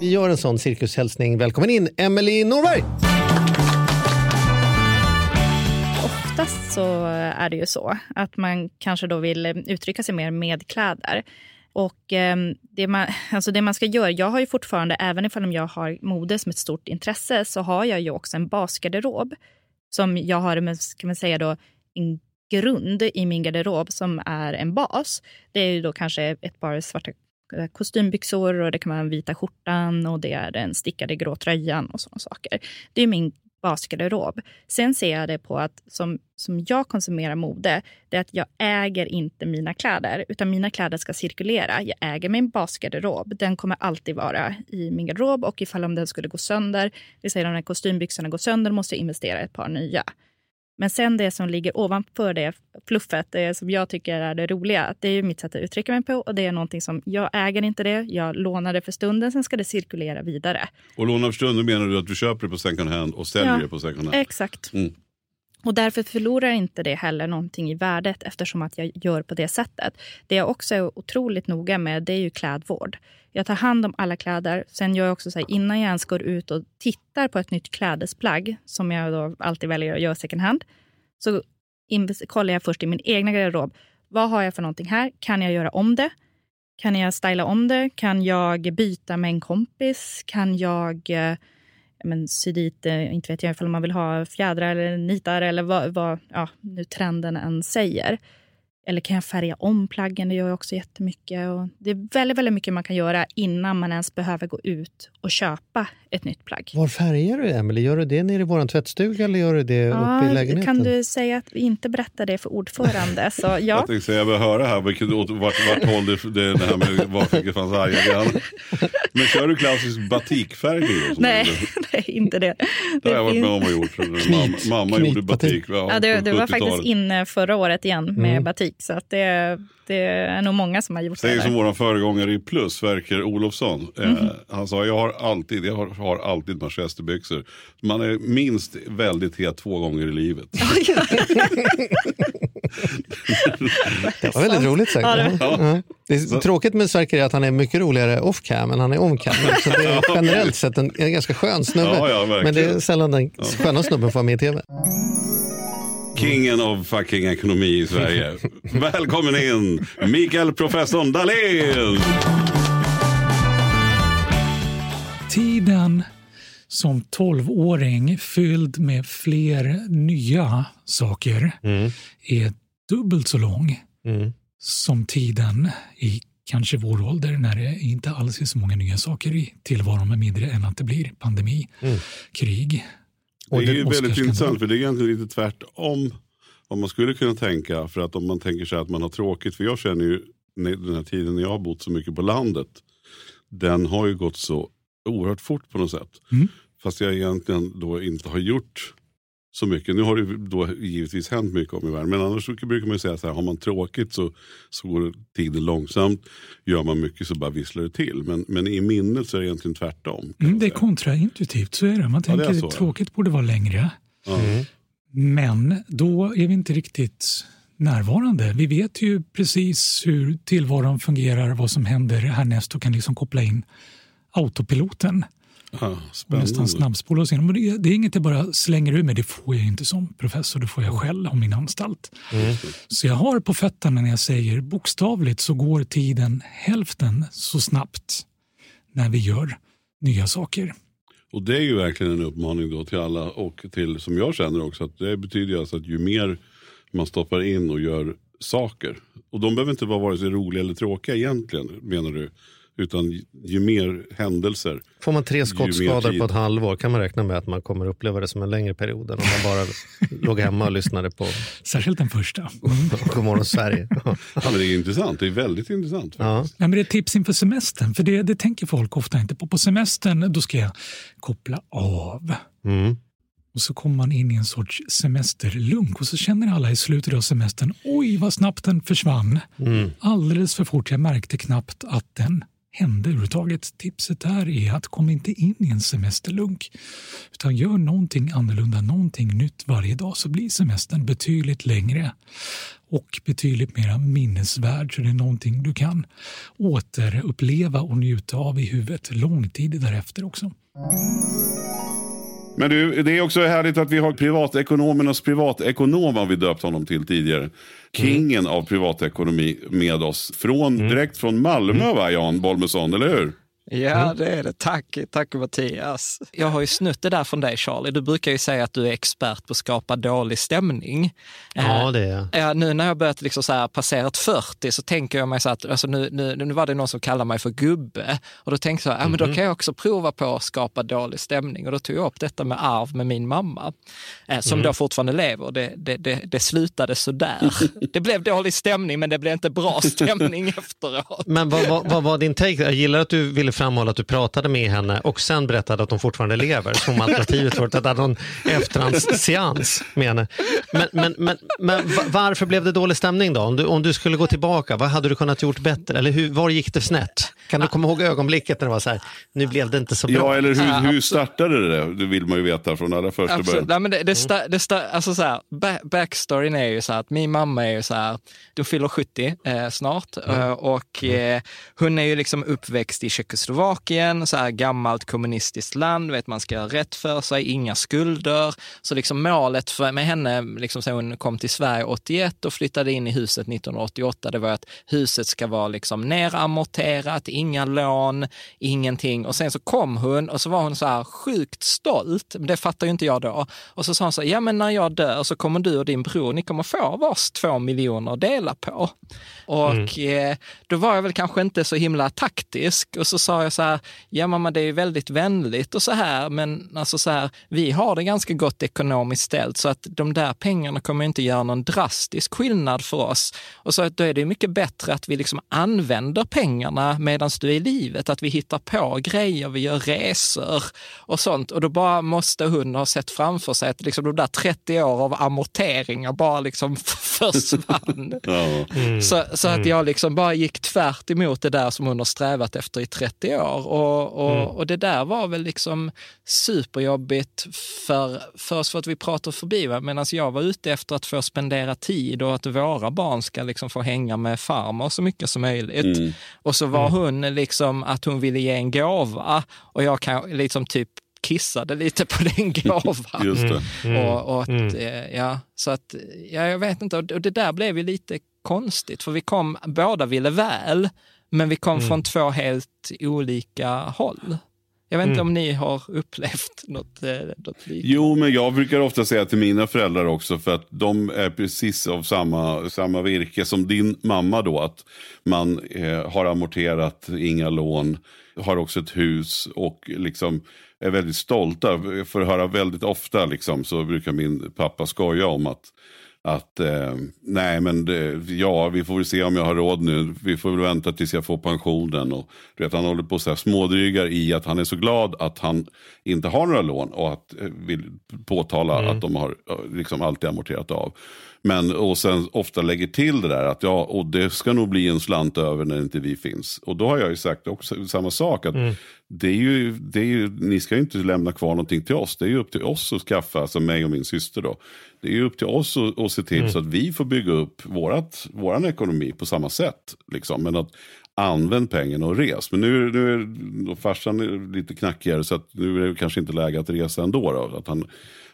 Vi gör en sån cirkushälsning. Välkommen in, Emelie Norberg! Oftast så är det ju så att man kanske då vill eh, uttrycka sig mer med kläder. Och eh, det, man, alltså det man ska göra, jag har ju fortfarande, även ifall jag har mode som ett stort intresse, så har jag ju också en basgarderob som jag har, ska man säga då, en grund i min garderob som är en bas. Det är ju då kanske ett par svarta kostymbyxor och det kan vara den vita skjortan och det är den stickade grå tröjan och sådana saker. Det är min basgarderob. Sen ser jag det på att som, som jag konsumerar mode, det är att jag äger inte mina kläder, utan mina kläder ska cirkulera. Jag äger min basgarderob. Den kommer alltid vara i min garderob och ifall om den skulle gå sönder, vi säger om de här kostymbyxorna går sönder, måste jag investera i ett par nya. Men sen det som ligger ovanför det fluffet, det som jag tycker är det roliga, det är mitt sätt att uttrycka mig på och det är någonting som jag äger inte det, jag lånar det för stunden, sen ska det cirkulera vidare. Och låna för stunden menar du att du köper det på second hand och säljer ja, det på second hand? Exakt. Mm. Och därför förlorar inte det heller någonting i värdet eftersom att jag gör på det sättet. Det jag också är otroligt noga med det är ju klädvård. Jag tar hand om alla kläder. Sen gör jag också så här, innan jag ens går ut och tittar på ett nytt klädesplagg, som jag då alltid väljer att göra second hand, så kollar jag först i min egna garderob. Vad har jag för någonting här? Kan jag göra om det? Kan jag styla om det? Kan jag byta med en kompis? Kan jag eh, men, sy dit, eh, inte vet jag om man vill ha fjädrar eller nitar eller vad, vad ja, nu trenden än säger. Eller kan jag färga om plaggen? Det gör jag också jättemycket. Och det är väldigt, väldigt mycket man kan göra innan man ens behöver gå ut och köpa ett nytt plagg. Var färgar du, Emily? Gör du det nere i vår tvättstuga eller gör du det ja, uppe i lägenheten? Kan du säga att vi inte berättar det för ordförande? Så, ja. Jag tänkte säga, jag vill höra här vilket, vart, vart håll det, det, det här med var det fanns hajar. Men kör du klassisk batikfärgning? Nej, nej, inte det. Det har jag varit med om och gjort. Mamma, mamma gjorde batik. Ja, ja, det, det var faktiskt inne förra året igen med mm. batik. Så att det, det är nog många som har gjort Säg det. som vår föregångare i Plus, Sverker Olofsson. Mm. Eh, han sa, jag har alltid, jag har, har alltid manchesterbyxor. Man är minst väldigt het två gånger i livet. det var väldigt roligt sagt. Ja, det. Ja. det är så. tråkigt med Sverker är att han är mycket roligare off cam än han är on cam. Så det är generellt sett en, en ganska skön snubbe. Ja, men det är sällan den sköna snubben får vara med i tv. Kingen av fucking ekonomi i Sverige. Välkommen in, Mikael Professorn Dahlén! Tiden som tolvåring fylld med fler nya saker mm. är dubbelt så lång mm. som tiden i kanske vår ålder när det inte alls är så många nya saker i tillvaron med mindre än att det blir pandemi, mm. krig, det är ju väldigt intressant för det är egentligen lite tvärtom vad man skulle kunna tänka. För att om man tänker sig att man har tråkigt, för jag känner ju den här tiden när jag har bott så mycket på landet. Den har ju gått så oerhört fort på något sätt. Mm. Fast jag egentligen då inte har gjort så mycket. Nu har det då givetvis hänt mycket om i världen. Men annars brukar man säga så här, har man tråkigt så, så går tiden långsamt. Gör man mycket så bara visslar det till. Men, men i minnet så är det egentligen tvärtom. Mm, det är kontraintuitivt, så är det. Man tänker att ja, tråkigt borde vara längre. Mm. Men då är vi inte riktigt närvarande. Vi vet ju precis hur tillvaron fungerar, vad som händer härnäst och kan liksom koppla in autopiloten. Ja, nästan snabbspola oss igenom. Det, det är inget jag bara slänger ur mig, det får jag inte som professor, det får jag själv om min anstalt. Mm. Så jag har på fötterna när jag säger bokstavligt så går tiden hälften så snabbt när vi gör nya saker. Och det är ju verkligen en uppmaning då till alla och till, som jag känner också, att det betyder alltså att ju mer man stoppar in och gör saker. Och de behöver inte vara vare sig roliga eller tråkiga egentligen, menar du. Utan ju mer händelser. Får man tre skottskador på ett halvår kan man räkna med att man kommer uppleva det som en längre period än om man bara låg hemma och lyssnade på Särskilt den första. Godmorgon Sverige. ja, men det är intressant, det är väldigt intressant. Ja. Ja, men det är ett tips inför semestern, för det, det tänker folk ofta inte på. På semestern då ska jag koppla av. Mm. Och så kommer man in i en sorts semesterlunk och så känner alla i slutet av semestern, oj vad snabbt den försvann. Mm. Alldeles för fort, jag märkte knappt att den hände överhuvudtaget. Tipset här är att kom inte in i en semesterlunk utan gör någonting annorlunda, någonting nytt varje dag så blir semestern betydligt längre och betydligt mer minnesvärd så det är någonting du kan återuppleva och njuta av i huvudet lång tid därefter också. Men du, det är också härligt att vi har privatekonomernas privatekonom har vi döpt honom till tidigare. Kingen mm. av privatekonomi med oss. Från, mm. Direkt från Malmö mm. va, Jan Bolmesson, eller hur? Ja, mm. det är det. Tack, tack Mattias. Jag har ju snutt det där från dig Charlie. Du brukar ju säga att du är expert på att skapa dålig stämning. Ja, det är jag. Ja, nu när jag börjat liksom så här passerat 40 så tänker jag mig så att alltså nu, nu, nu var det någon som kallade mig för gubbe och då tänkte jag, ja, men då mhm. kan jag också prova på att skapa dålig stämning och då tog jag upp detta med arv med min mamma eh, som mm. då fortfarande lever. Det, det, det, det slutade sådär. det blev dålig stämning men det blev inte bra stämning efteråt. Men vad, vad, vad var din take? Jag gillar att du ville framhålla att du pratade med henne och sen berättade att hon fortfarande lever. Som alternativet var att någon efterhandsseans med henne. Men, men, men, men varför blev det dålig stämning då? Om du, om du skulle gå tillbaka, vad hade du kunnat gjort bättre? Eller hur, var gick det snett? Kan du komma ihåg ögonblicket när det var så här, nu blev det inte så bra? Ja, eller hur, hur startade det? Det vill man ju veta från allra första Absolut. början. Nej, men det, det, sta, det sta, alltså så här, back, backstoryn är ju så här att min mamma är ju så här, du fyller 70 eh, snart eh, och eh, hon är ju liksom uppväxt i Tjeckoslovakien, så här gammalt kommunistiskt land, vet man ska göra rätt för sig, inga skulder. Så liksom målet för, med henne, liksom så hon kom till Sverige 81 och flyttade in i huset 1988, det var att huset ska vara liksom neramorterat, inga lån, ingenting. Och sen så kom hon och så var hon så här sjukt stolt, det fattar ju inte jag då. Och så sa hon så här, ja men när jag dör så kommer du och din bror, ni kommer få vars två miljoner att dela på. Och eh, då var jag väl kanske inte så himla taktisk och så sa jag så här, ja mamma det är ju väldigt vänligt och så här, men alltså så här, vi har det ganska gott ekonomiskt ställt så att de där pengarna kommer inte göra någon drastisk skillnad för oss. Och så att då är det mycket bättre att vi liksom använder pengarna medan du är i livet, att vi hittar på grejer, vi gör resor och sånt. Och då bara måste hon ha sett framför sig att liksom de där 30 år av amorteringar bara liksom försvann. Så, så att jag liksom bara gick tvärt emot det där som hon har strävat efter i 30 år. Och, och, Mm. och det där var väl liksom superjobbigt för, för oss för att vi pratar förbi. Medan jag var ute efter att få spendera tid och att våra barn ska liksom få hänga med farmor så mycket som möjligt. Mm. Och så var hon liksom att hon ville ge en gåva och jag kan liksom typ kissade lite på den gåvan. Det. Mm. Och, och att, Mm. eh, ja, så att, ja, jag vet inte, och det där blev ju lite konstigt, för vi kom, båda ville väl, men vi kom Mm. från två helt olika håll. Jag vet inte Mm. om ni har upplevt något, eh, något liknande. Jo, men jag brukar ofta säga till mina föräldrar också, för att de är precis av samma, samma virke som din mamma då, att man eh, har amorterat, inga lån, har också ett hus och liksom är väldigt stolta. För att höra väldigt ofta liksom, så brukar min pappa skoja om att att eh, nej men det, ja vi får väl se om jag har råd nu. Vi får väl vänta tills jag får pensionen. Och, du vet, han håller på så här smådrygar i att han är så glad att han inte har några lån och att eh, vill påtala Mm. att de har eh, liksom alltid amorterat av. Men och sen ofta lägger till det där att ja, och det ska nog bli en slant över när inte vi finns. Och då har jag ju sagt också samma sak. att Mm. det är ju, det är ju, Ni ska ju inte lämna kvar någonting till oss. Det är ju upp till oss att skaffa, alltså mig och min syster då. Det är ju upp till oss att, att se till Mm. så att vi får bygga upp vårat, våran ekonomi på samma sätt. Liksom. Men att använd pengarna och res. Men nu, nu är farsan är lite knackigare så att nu är det kanske inte läge att resa ändå. Då, att, han,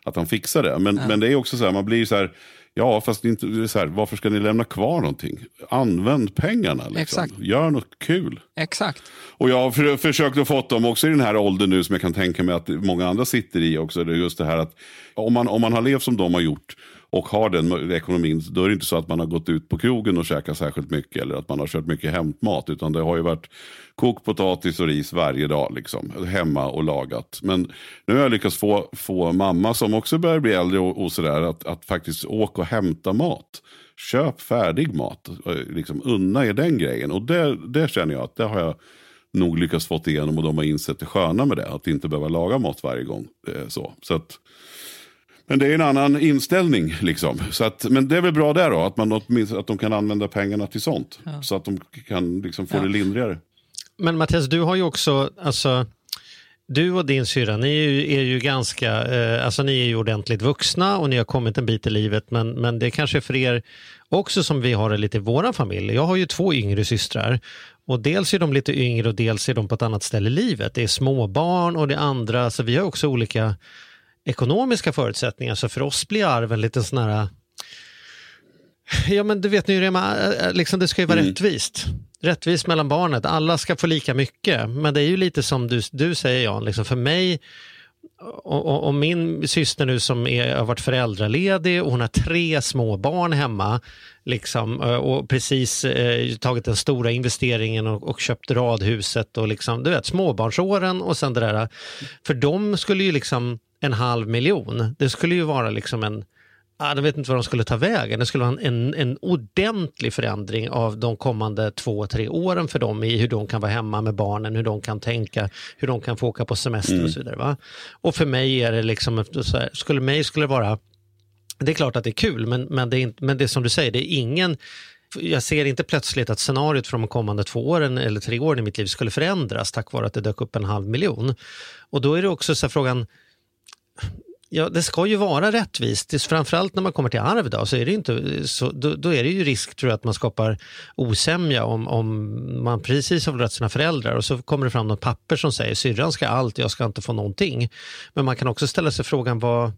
att han fixar det. Men, Ja. men det är också så här, man blir så här, ja fast inte, så här, varför ska ni lämna kvar någonting? Använd pengarna. Liksom. Exakt. Gör något kul. Exakt. Och jag har för, försökt att få dem också i den här åldern nu som jag kan tänka mig att många andra sitter i också. Det är just det här att om man, om man har levt som de har gjort och har den ekonomin, då är det inte så att man har gått ut på krogen och käkat särskilt mycket eller att man har kört mycket hämtmat. Utan det har ju varit kokt potatis och ris varje dag liksom, hemma och lagat. Men nu har jag lyckats få, få mamma som också börjar bli äldre och, och sådär att, att faktiskt åka och hämta mat. Köp färdig mat, eh, liksom unna er den grejen. Och det, det känner jag att det har jag nog lyckats fått igenom och de har insett det sköna med det. Att inte behöva laga mat varje gång. Eh, så. Så att, men det är en annan inställning. Liksom. Så att, men det är väl bra där då, att, man, att de kan använda pengarna till sånt. Ja. Så att de kan liksom få Ja. det lindrigare. Men Mattias, du har ju också, alltså, du och din syrra, ni är ju, är ju ganska, eh, alltså ni är ju ordentligt vuxna och ni har kommit en bit i livet, men, men det är kanske för er också som vi har det lite i våra familj. Jag har ju två yngre systrar och dels är de lite yngre och dels är de på ett annat ställe i livet. Det är småbarn och det andra, så vi har också olika ekonomiska förutsättningar, så för oss blir arven lite sån här Ja men du vet nu, Rema, äh, liksom det ska ju vara Mm. rättvist. Rättvist mellan barnet, alla ska få lika mycket. Men det är ju lite som du, du säger Jan, liksom för mig och, och, min syster nu som är, har varit föräldraledig och hon har tre små barn hemma liksom, eh, och precis eh, tagit den stora investeringen och, och köpt radhuset och liksom, du vet småbarnsåren och sen det där. För dem skulle ju liksom en halv miljon, det skulle ju vara liksom en Ja, de vet inte vad de skulle ta vägen. Det skulle vara en, en, en ordentlig förändring av de kommande två, tre åren för dem i hur de kan vara hemma med barnen, hur de kan tänka, hur de kan få åka på semester Mm. och så vidare. Va? Och för mig är det liksom, här, skulle mig skulle det vara, det är klart att det är kul, men, men, det är men det är som du säger, det är ingen jag ser inte plötsligt att scenariot för de kommande två åren eller tre åren i mitt liv skulle förändras tack vare att det dök upp en halv miljon. Och då är det också så frågan, Ja, det ska ju vara rättvist. Framförallt när man kommer till arv då, så är det inte, så, då, då, är det ju risk tror jag, att man skapar osämja om, om man precis har förlorat sina föräldrar och så kommer det fram något papper som säger syrran ska allt, jag ska inte få någonting. Men man kan också ställa sig frågan vad,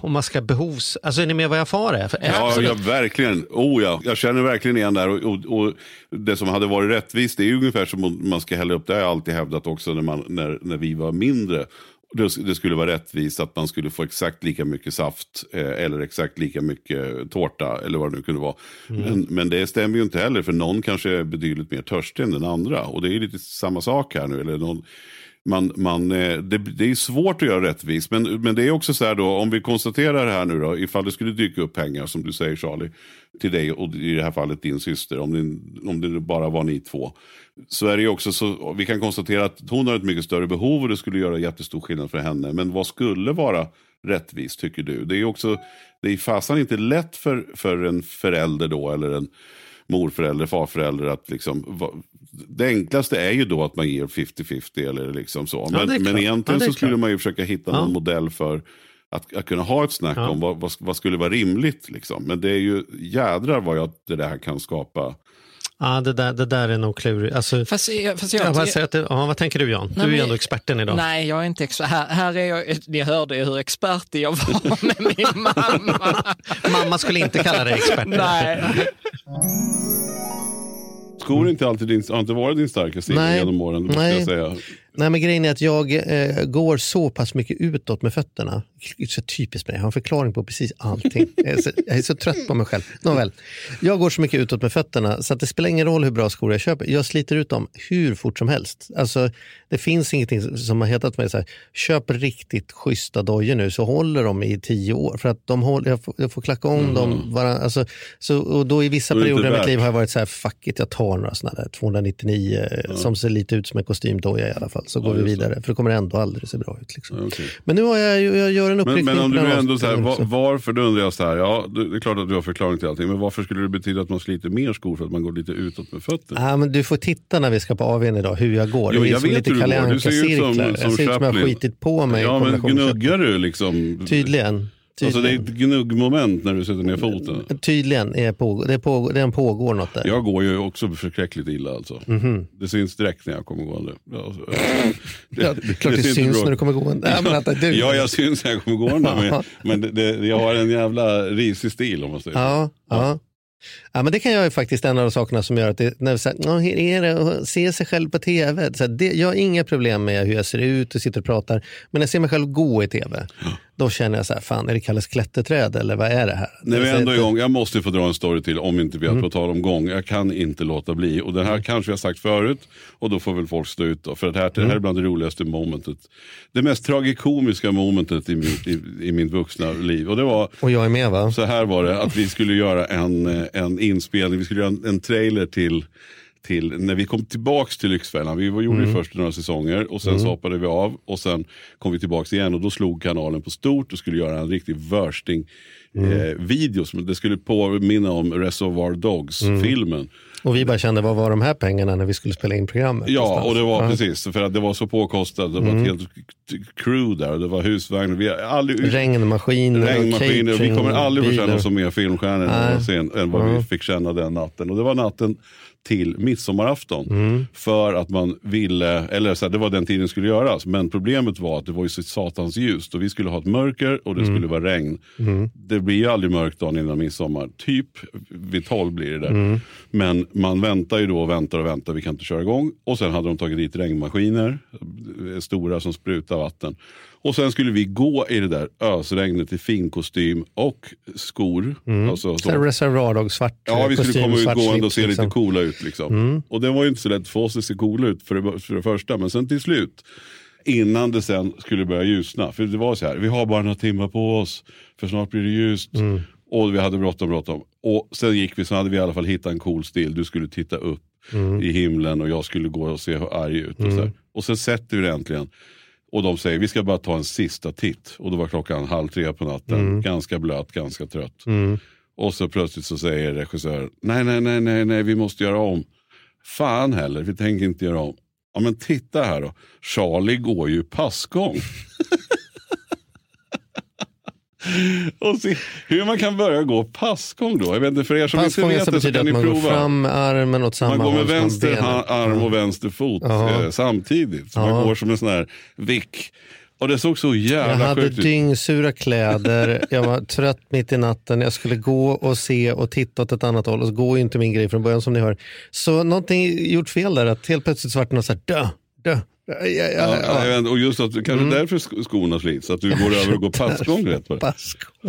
om man ska behovs... Alltså är ni med vad jag far är? Ja, ja, verkligen. Oh, ja. Jag känner verkligen igen det här. Och, och, och, det som hade varit rättvist, det är ungefär som om man ska hälla upp, det har jag alltid hävdat också när, man, när, när vi var mindre det skulle vara rättvist att man skulle få exakt lika mycket saft eh, eller exakt lika mycket tårta eller vad det nu kunde vara. Mm. Men, men, det stämmer ju inte heller för någon kanske är betydligt mer törstig än den andra. Och det är lite samma sak här nu. Eller någon, man, man, eh, det, det är svårt att göra rättvist. Men, men det är också så här då, om vi konstaterar det här nu då, ifall det skulle dyka upp pengar som du säger Charlie, till dig och i det här fallet din syster, om det, om det bara var ni två. Så är det ju också så, vi kan konstatera att hon har ett mycket större behov och det skulle göra jättestor skillnad för henne. Men vad skulle vara rättvist tycker du? Det är också, det är fasen inte lätt för, för en förälder då eller en morförälder, farförälder att liksom, det enklaste är ju då att man ger 50-50 eller liksom så. Men, ja, men egentligen ja, så skulle man ju försöka hitta någon modell för att, att kunna ha ett snack om vad, vad, vad, skulle vara rimligt. Liksom. Men det är ju jädrar vad jag, det där kan skapa Ja, det där, det där är nog klurigt. Alltså, fast, fast jag, jag, jag, att, ja, vad tänker du Jan? Nej, du är ju ändå experten idag. Nej, jag är inte expert. Här, här är jag, ni hörde ju hur expert jag var med min mamma. mamma skulle inte kalla dig expert. Nej. Skor inte alltid din, har inte varit din starka sida genom åren, måste jag säga. Nej, men grejen är att jag eh, går så pass mycket utåt med fötterna. Så typiskt mig, jag har en förklaring på precis allting. jag, är så, jag är så trött på mig själv. Nåväl, jag går så mycket utåt med fötterna så att det spelar ingen roll hur bra skor jag köper. Jag sliter ut dem hur fort som helst. Alltså, det finns ingenting som har hetat mig så här, köp riktigt schyssta dojor nu så håller de i tio år. För att de håller, jag, får, jag får klacka om mm. dem. Bara, alltså, så, och då i vissa perioder i mitt liv har jag varit så här, fuck it, jag tar några sådana där 299 mm. som ser lite ut som en kostymdoja i alla fall så går vi vidare. För det kommer ändå aldrig se bra ut. Liksom. Okay. Men nu har jag, jag gör en uppryckning. Men, men om du ändå så här, var, varför, då undrar jag så här, ja det är klart att du har förklaring till allting, men varför skulle det betyda att man sliter mer skor för att man går lite utåt med fötterna? Men du får titta när vi ska på AWn idag, hur jag går. Jo, jag vet lite hur du går. Du ser ut som, som Jag ser ut som jag har skitit på mig. Ja, men gnuggar du liksom? Tydligen. Alltså det är ett gnuggmoment när du sätter ner foten? Tydligen är på, det, på, det pågår något där. Jag går ju också förskräckligt illa alltså. Mm -hmm. Det syns direkt när jag kommer gående. Alltså, det, ja, det, klart det, det syns när du kommer gående. Ja, men du... ja, jag syns när jag kommer gående. men, men det, jag har en jävla risig stil om man säger ja. Ja. Ja, men det kan jag ju faktiskt en av de sakerna som gör att det, när vi säger, hur är det att se sig själv på tv? Så det, jag har inga problem med hur jag ser ut och sitter och pratar. Men jag ser mig själv gå i tv, då känner jag så här, fan är det Kalles klätterträd eller vad är det här? När vi är ändå igång, jag måste få dra en story till om inte vi har mm. på tal om gång. Jag kan inte låta bli. Och den här mm. kanske jag sagt förut och då får väl folk stå ut. Då, för det här, mm. det här är bland det roligaste momentet. Det mest tragikomiska momentet i mitt, i, i mitt vuxna liv. Och, det var, och jag är med va? Så här var det, att vi skulle göra en, en inspelning, vi skulle göra en, en trailer till till när vi kom tillbaks till Lyxfällan. Vi var, gjorde mm. först några säsonger och sen mm. så hoppade vi av och sen kom vi tillbaks igen och då slog kanalen på stort och skulle göra en riktig värsting mm. eh, video. Som, det skulle påminna om Reservoir Dogs-filmen. Mm. Och vi bara kände, vad var de här pengarna när vi skulle spela in programmet? Ja, någonstans? och det var ja. precis, för att det var så påkostat. Det var mm. ett helt crew där, det var husvagnar. Vi aldrig, regnmaskiner, regnmaskiner. Vi kommer aldrig få känna oss som mer filmstjärnor än vad vi fick känna den natten. Och det var natten till midsommarafton. Mm. För att man ville, eller så här, det var den tiden det skulle göras. Men problemet var att det var ju så satans ljust och vi skulle ha ett mörker och det mm. skulle vara regn. Mm. Det blir ju aldrig mörkt dagen innan midsommar. Typ vid tolv blir det där. Mm. Men man väntar ju då och väntar och väntar, vi kan inte köra igång. Och sen hade de tagit dit regnmaskiner, stora som sprutar vatten. Och sen skulle vi gå i det där ösregnet i fin kostym och skor. Mm. Alltså, så. Reservoir svart Ja, vi skulle komma ut gående och se liksom. lite coola ut. Liksom. Mm. Och det var ju inte så lätt för oss att se coola ut för det, för det första. Men sen till slut, innan det sen skulle börja ljusna. För det var så här, vi har bara några timmar på oss. För snart blir det ljust. Mm. Och vi hade bråttom, bråttom. Och sen gick vi, så hade vi i alla fall hittat en cool stil. Du skulle titta upp mm. i himlen och jag skulle gå och se hur arg ut. Och, så här. och sen sätter vi det äntligen. Och de säger vi ska bara ta en sista titt. Och då var klockan halv tre på natten. Mm. Ganska blöt, ganska trött. Mm. Och så plötsligt så säger regissören, nej, nej, nej, nej, nej, vi måste göra om. Fan heller, vi tänker inte göra om. Ja men titta här då, Charlie går ju passgång. och se hur man kan börja gå passgång då. Jag vet inte, för er som Passgång inte vet det så kan ni man prova. går fram armen åt samma Man går med håll vänster arm och vänster fot eh, samtidigt. Så man går som en sån här vick. Och det såg så Jag jävla hade sjukt ut. dyngsura kläder, jag var trött mitt i natten, jag skulle gå och se och titta åt ett annat håll och så går ju inte min grej från början som ni hör. Så någonting gjort fel där, att helt plötsligt så vart det något så här dö, dö. Ja, ja, ja, och just att kanske Mm. därför sk- skorna slits, att du går över och går passgång rätt på det.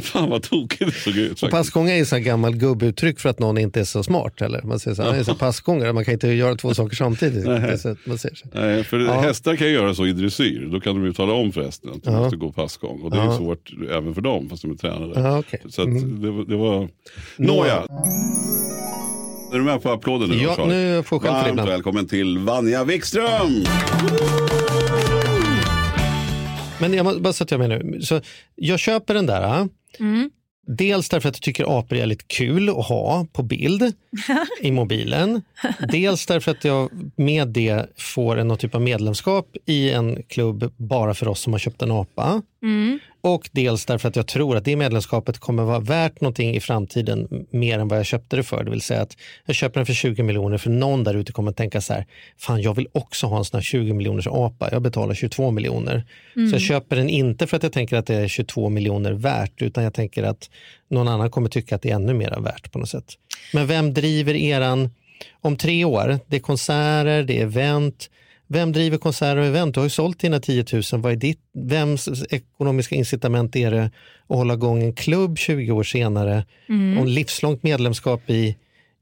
Fan vad tokigt det såg ut. Och passgång är ju så här gammal gubbuttryck för att någon inte är så smart. Eller? Man säger så "Han är så passgångare, man kan inte göra två saker samtidigt. Nej. Det så man säger så. Nej, för hästar kan ju göra så i dressyr. Då kan de ju tala om förresten att de måste gå passgång. Och det är ju svårt även för dem, fast de är tränade. Okej. Så att Mm. det, var- det var... Nåja. Är du med på applåden nu? Ja, nu får jag Varmt välkommen till Vanja Wikström! Men jag måste bara så att jag menar nu. Så jag köper den där. ah. Mm. Dels därför att jag tycker apor är lite kul att ha på bild i mobilen. Dels därför att jag med det får en någon typ av medlemskap i en klubb bara för oss som har köpt en apa. Mm. Och dels därför att jag tror att det medlemskapet kommer vara värt någonting i framtiden mer än vad jag köpte det för. Det vill säga att jag köper den för 20 miljoner för någon där ute kommer att tänka så här, fan jag vill också ha en sån här 20 miljoners apa, jag betalar 22 miljoner. Mm. Så jag köper den inte för att jag tänker att det är 22 miljoner värt, utan jag tänker att någon annan kommer tycka att det är ännu mer värt på något sätt. Men vem driver eran, om tre år, det är konserter, det är event, vem driver konserter och event? Du har ju sålt dina 10 000. Vad är ditt, vems ekonomiska incitament är det att hålla igång en klubb 20 år senare Mm. och livslångt medlemskap i,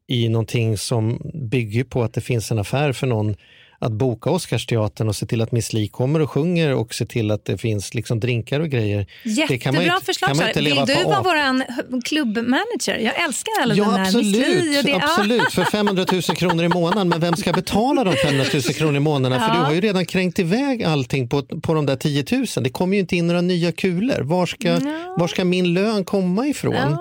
i någonting som bygger på att det finns en affär för någon att boka Oscarsteatern och se till att Miss Li kommer och sjunger och se till att det finns liksom drinkar och grejer. det kan man ju Jättebra inte- förslag. kan man Vill du vara vår klubbmanager? Jag älskar alla Ja, dina Miss Li absolut. och det. Ja. absolut. För 500 000 kronor i månaden. Men vem ska betala de 500 000 kronor i månaden? För Ja. du har ju redan kränkt iväg allting på, på de där 10 000. Det kommer ju inte in några nya kulor. Var ska, var ska min lön komma ifrån?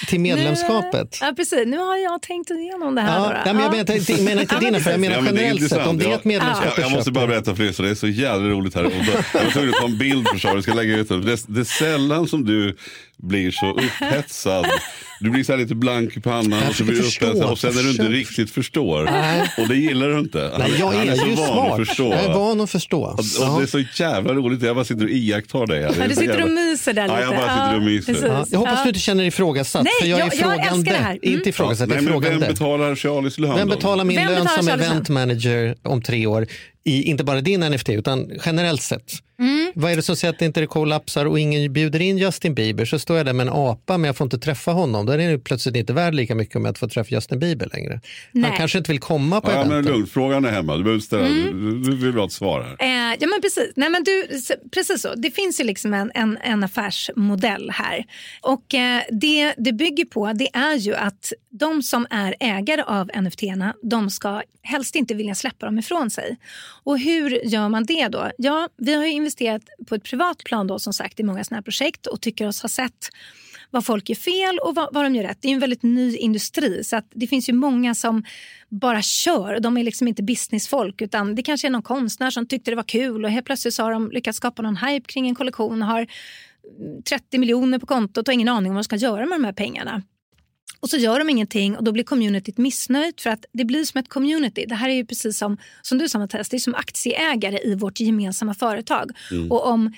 Ja. Till medlemskapet? Nu, ja, precis. Nu har jag tänkt igenom det här. Ja, men jag menar inte- menar inte Ja, dina affärer, jag menar Ja, men det generellt sett. Om det är ett medlemskap jag, jag måste bara berätta för er, så det är så jävla roligt här. Jag var tvungen att ta en bild för Charlie, ska lägga ut den. Det, det är sällan som du blir så upphetsad. Du blir så här lite blank i pannan och så blir upphetsad och sen när du inte riktigt förstår. Nej. Och det gillar du inte. Han, Nej, jag han är så ju van smart. att förstå. Jag är van att förstå. Och, och Ja. det är så jävla roligt. Jag bara sitter och iakttar dig. här. Är Ja, du sitter och myser där Ja, lite. jag bara sitter och myser. Ja, jag hoppas Ja. du inte känner dig ifrågasatt. Nej, för jag är jag- jag frågande. älskar det här. Mm. Inte ifrågasatt, jag Nej, är men vem betalar Charlies lön Vem betalar min Vem lön betalar som event manager om tre år? I inte bara din NFT utan generellt sett. Mm. Vad är det som säger att det inte kollapsar och ingen bjuder in Justin Bieber så står jag där med en apa men jag får inte träffa honom. Då är ju plötsligt inte värd lika mycket om jag inte får träffa Justin Bieber längre. Nej. Han kanske inte vill komma på Ja, men eventet. lugnt, frågan är hemma. Du, behöver ställa, Mm. du, du vill ha ett svar här. Eh, ja men precis. Nej, men du, precis så. Det finns ju liksom en, en, en affärsmodell här. Och eh, det det bygger på det är ju att de som är ägare av NFT-erna de ska helst inte vilja släppa dem ifrån sig. Och hur gör man det då? Ja, vi har ju investerat på ett privat plan då som sagt i många sådana här projekt och tycker oss ha sett vad folk gör fel och vad, vad de gör rätt. Det är en väldigt ny industri så att det finns ju många som bara kör. De är liksom inte businessfolk utan det kanske är någon konstnär som tyckte det var kul och helt plötsligt så har de lyckats skapa någon hype kring en kollektion och har mm, 30 miljoner på kontot och ingen aning om vad de ska göra med de här pengarna. Och så gör de ingenting och då blir communityt missnöjt för att det blir som ett community. Det här är ju precis som, som du sa Mattias, det är som aktieägare i vårt gemensamma företag. Mm. Och om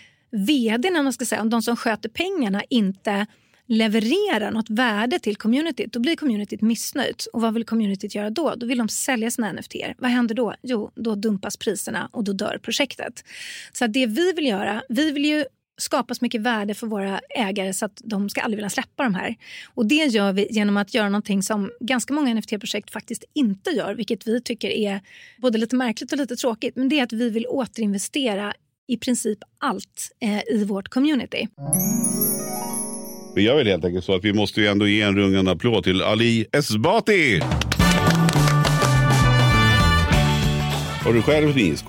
om, man ska säga, om de som sköter pengarna inte levererar något värde till communityt, då blir communityt missnöjt. Och vad vill communityt göra då? Då vill de sälja sina NFT. Vad händer då? Jo, då dumpas priserna och då dör projektet. Så det vi vill göra, vi vill ju skapa så mycket värde för våra ägare så att de ska aldrig vilja släppa de här. Och det gör vi genom att göra någonting som ganska många NFT-projekt faktiskt inte gör, vilket vi tycker är både lite märkligt och lite tråkigt. Men det är att vi vill återinvestera i princip allt eh, i vårt community. Vi gör väl helt enkelt så att vi måste ju ändå ge en rungande applåd till Ali Esbati. Har du själv en ISK?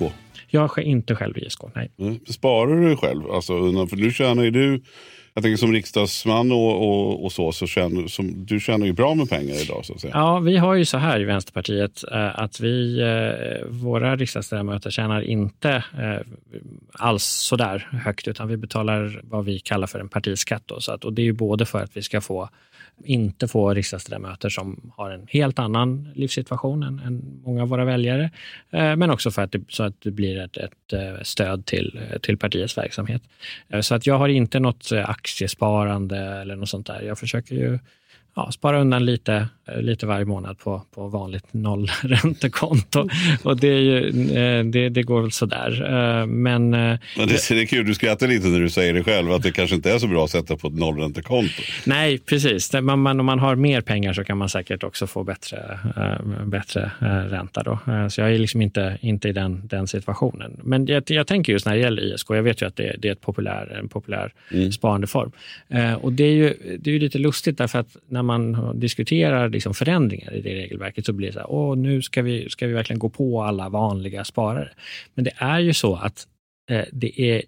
Jag är inte själv i ISK, nej. Mm. Sparar du själv? Alltså, för nu tjänar ju du Jag tänker som riksdagsman och, och, och så, så känner, som, du tjänar ju bra med pengar idag. Så att säga. Ja, vi har ju så här i Vänsterpartiet eh, att vi, eh, våra riksdagsledamöter tjänar inte eh, alls sådär högt, utan vi betalar vad vi kallar för en partiskatt. Då, så att, och det är ju både för att vi ska få inte få riksdagsledamöter som har en helt annan livssituation än, än många av våra väljare. Eh, men också för att det, så att det blir ett, ett eh, stöd till, eh, till partiets verksamhet. Så att jag har inte något aktiesparande eller något sånt där. Jag försöker ju ja, spara undan lite, eh, lite varje månad på, på vanligt nollräntekonto. Och det, ju, eh, det, det går väl sådär. Eh, men, Men det, det är kul, du skrattar lite när du säger det själv, att det kanske inte är så bra att sätta på ett nollräntekonto. Nej, precis. Man, man, om man har mer pengar så kan man säkert också få bättre, bättre ränta. Då. Så jag är liksom inte, inte i den, den situationen. Men jag, jag tänker just när det gäller ISK, jag vet ju att det, det är ett populär, en populär mm. sparandeform. Och det är ju det är ju lite lustigt därför att när man diskuterar liksom förändringar i det regelverket så blir det så här, Åh, nu ska vi, ska vi verkligen gå på alla vanliga sparare. Men det är ju så att eh, det är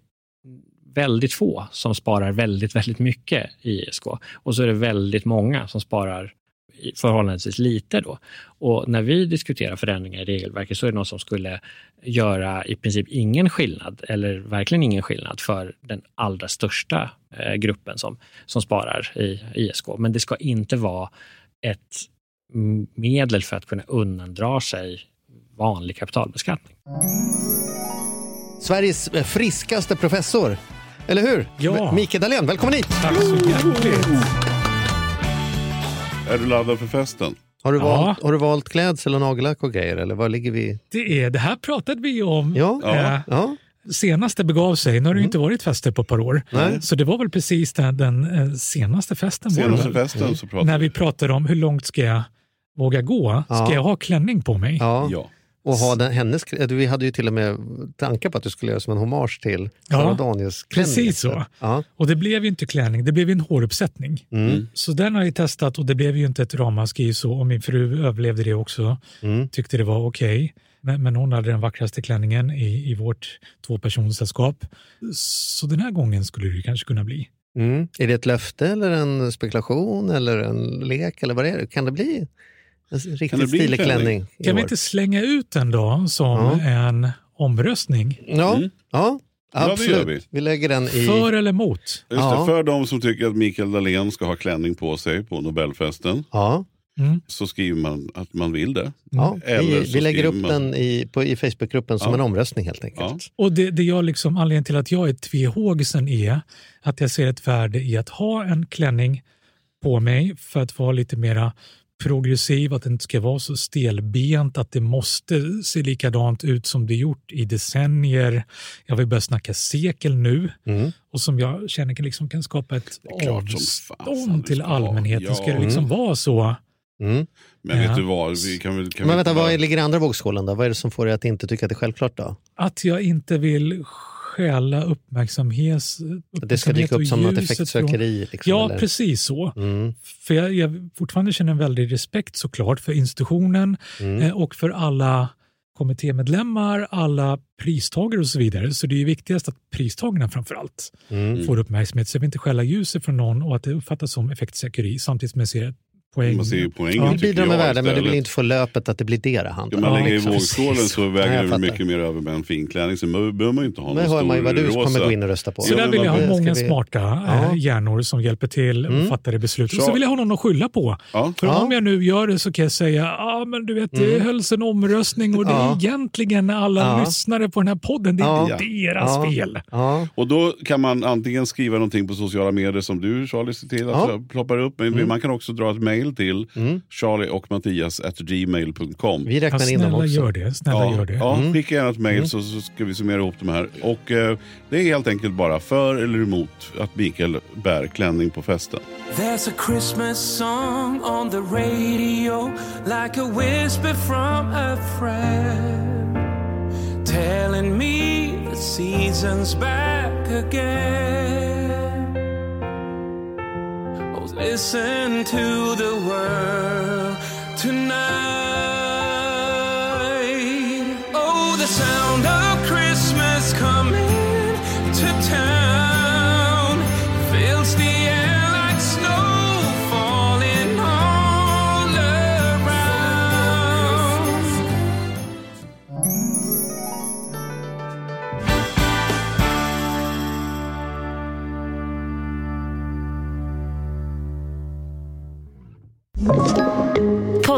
väldigt få som sparar väldigt, väldigt mycket i ISK. Och så är det väldigt många som sparar förhållandevis lite. Då. Och när vi diskuterar förändringar i regelverket så är det något som skulle göra i princip ingen skillnad, eller verkligen ingen skillnad för den allra största eh, gruppen som, som sparar i ISK. Men det ska inte vara ett medel för att kunna undandra sig vanlig kapitalbeskattning. Sveriges friskaste professor, eller hur? Ja. Mikael Dahlén, välkommen hit! Tack så hjärtligt! Är du laddad för festen? Har du, Ja. valt, har du valt klädsel och nagellack och grejer eller vad ligger vi? Det, är, det här pratade vi om Ja, eh, ja. senast det begav sig. Nu har det ju inte varit fester på ett par år. Nej. Så det var väl precis den, den eh, senaste festen. var Senaste väl? festen så pratade När vi pratade om hur långt ska jag våga gå? Ska Ja. jag ha klänning på mig? Ja. Och ha den, hennes, vi hade ju till och med tankar på att du skulle göra som en hommage till Sara Ja, Daniels Precis så. Ja. Och det blev ju inte klänning, det blev ju en håruppsättning. Mm. Så den har jag testat och det blev ju inte ett ramaskri så. Och min fru överlevde det också. Mm. Tyckte det var okej. Men, men hon hade den vackraste klänningen i, i vårt tvåpersonssällskap. Så den här gången skulle det kanske kunna bli. Mm. Är det ett löfte eller en spekulation eller en lek eller vad är det? Kan det bli riktigt bli en stilig klänning? Kan vi inte slänga ut den då som Ja. en omröstning? Ja, Mm. ja Ja, absolut. gör vi. vi. lägger den i... För eller emot? Just Ja. det, för de som tycker att Mikael Dahlén ska ha klänning på sig på Nobelfesten Ja. Mm. så skriver man att man vill det. Ja, Eller vi, så vi lägger upp man- den i, på, i Facebookgruppen som Ja. en omröstning helt enkelt. Ja. Och det, det jag liksom, anledningen till att jag är tvehågsen är att jag ser ett värde i att ha en klänning på mig för att vara lite mera progressiv, att det inte ska vara så stelbent, att det måste se likadant ut som det gjort i decennier. Jag vill börja snacka sekel nu Mm. och som jag känner kan, liksom, kan skapa ett avstånd till allmänheten. Ska det liksom vara så? Mm. Men Ja. vet du vad, vi kan väl... Kan Men vänta, bara- vad ligger i andra vågskålen då? Vad är det som får dig att inte tycka att det är självklart då? Att jag inte vill stjäla uppmärksamhet, Att det ska dyka upp som något effektsökeri? Liksom, ja, eller? precis så. Mm. För jag, jag fortfarande känner en väldig respekt såklart för institutionen Mm. eh, och för alla kommittémedlemmar, alla pristagare och så vidare. Så det är ju viktigast att pristagarna framför allt Mm. får uppmärksamhet. Så jag vill inte stjäla ljuset från någon och att det uppfattas som effektsökeri samtidigt som jag ser poäng. Man ser ju poängen, Ja. Du bidrar med värde men du vill inte få löpet att det blir det det Ja, handlar man om. lägger i vågskålen så Ja, väger det mycket mer över med en fin klänning. Så behöver man ju inte ha Men någon hör man ju stor vad du rosa. kommer gå in och rösta på. Så där vill jag ha många vi- smarta Ja. eh, hjärnor som hjälper till och Mm. fattar det beslutet. Och Så- så vill jag ha någon att skylla på. Ja. För Ja. om jag nu gör det så kan jag säga ja men du vet det Mm. hölls en omröstning och det Ja. är egentligen alla Ja. lyssnare på den här podden, det är Ja. deras Ja. fel. Ja. Och då kan man antingen skriva någonting på sociala medier som du Charlie ser till att Ja. ploppar upp. Men man kan också dra ett mail till Mm. Charlie och Mattias at gmail.com. Vi Ja, räknar in dem också. gör det. Snälla Ja, gör det. ja Mm. skicka gärna ett mail Mm. så, så ska vi summera ihop de här. Och eh, det är helt enkelt bara för eller emot att Mikael bär klänning på festen. There's a Christmas song on the radio, like a whisper from a friend, telling me the season's back again. Listen to the world tonight.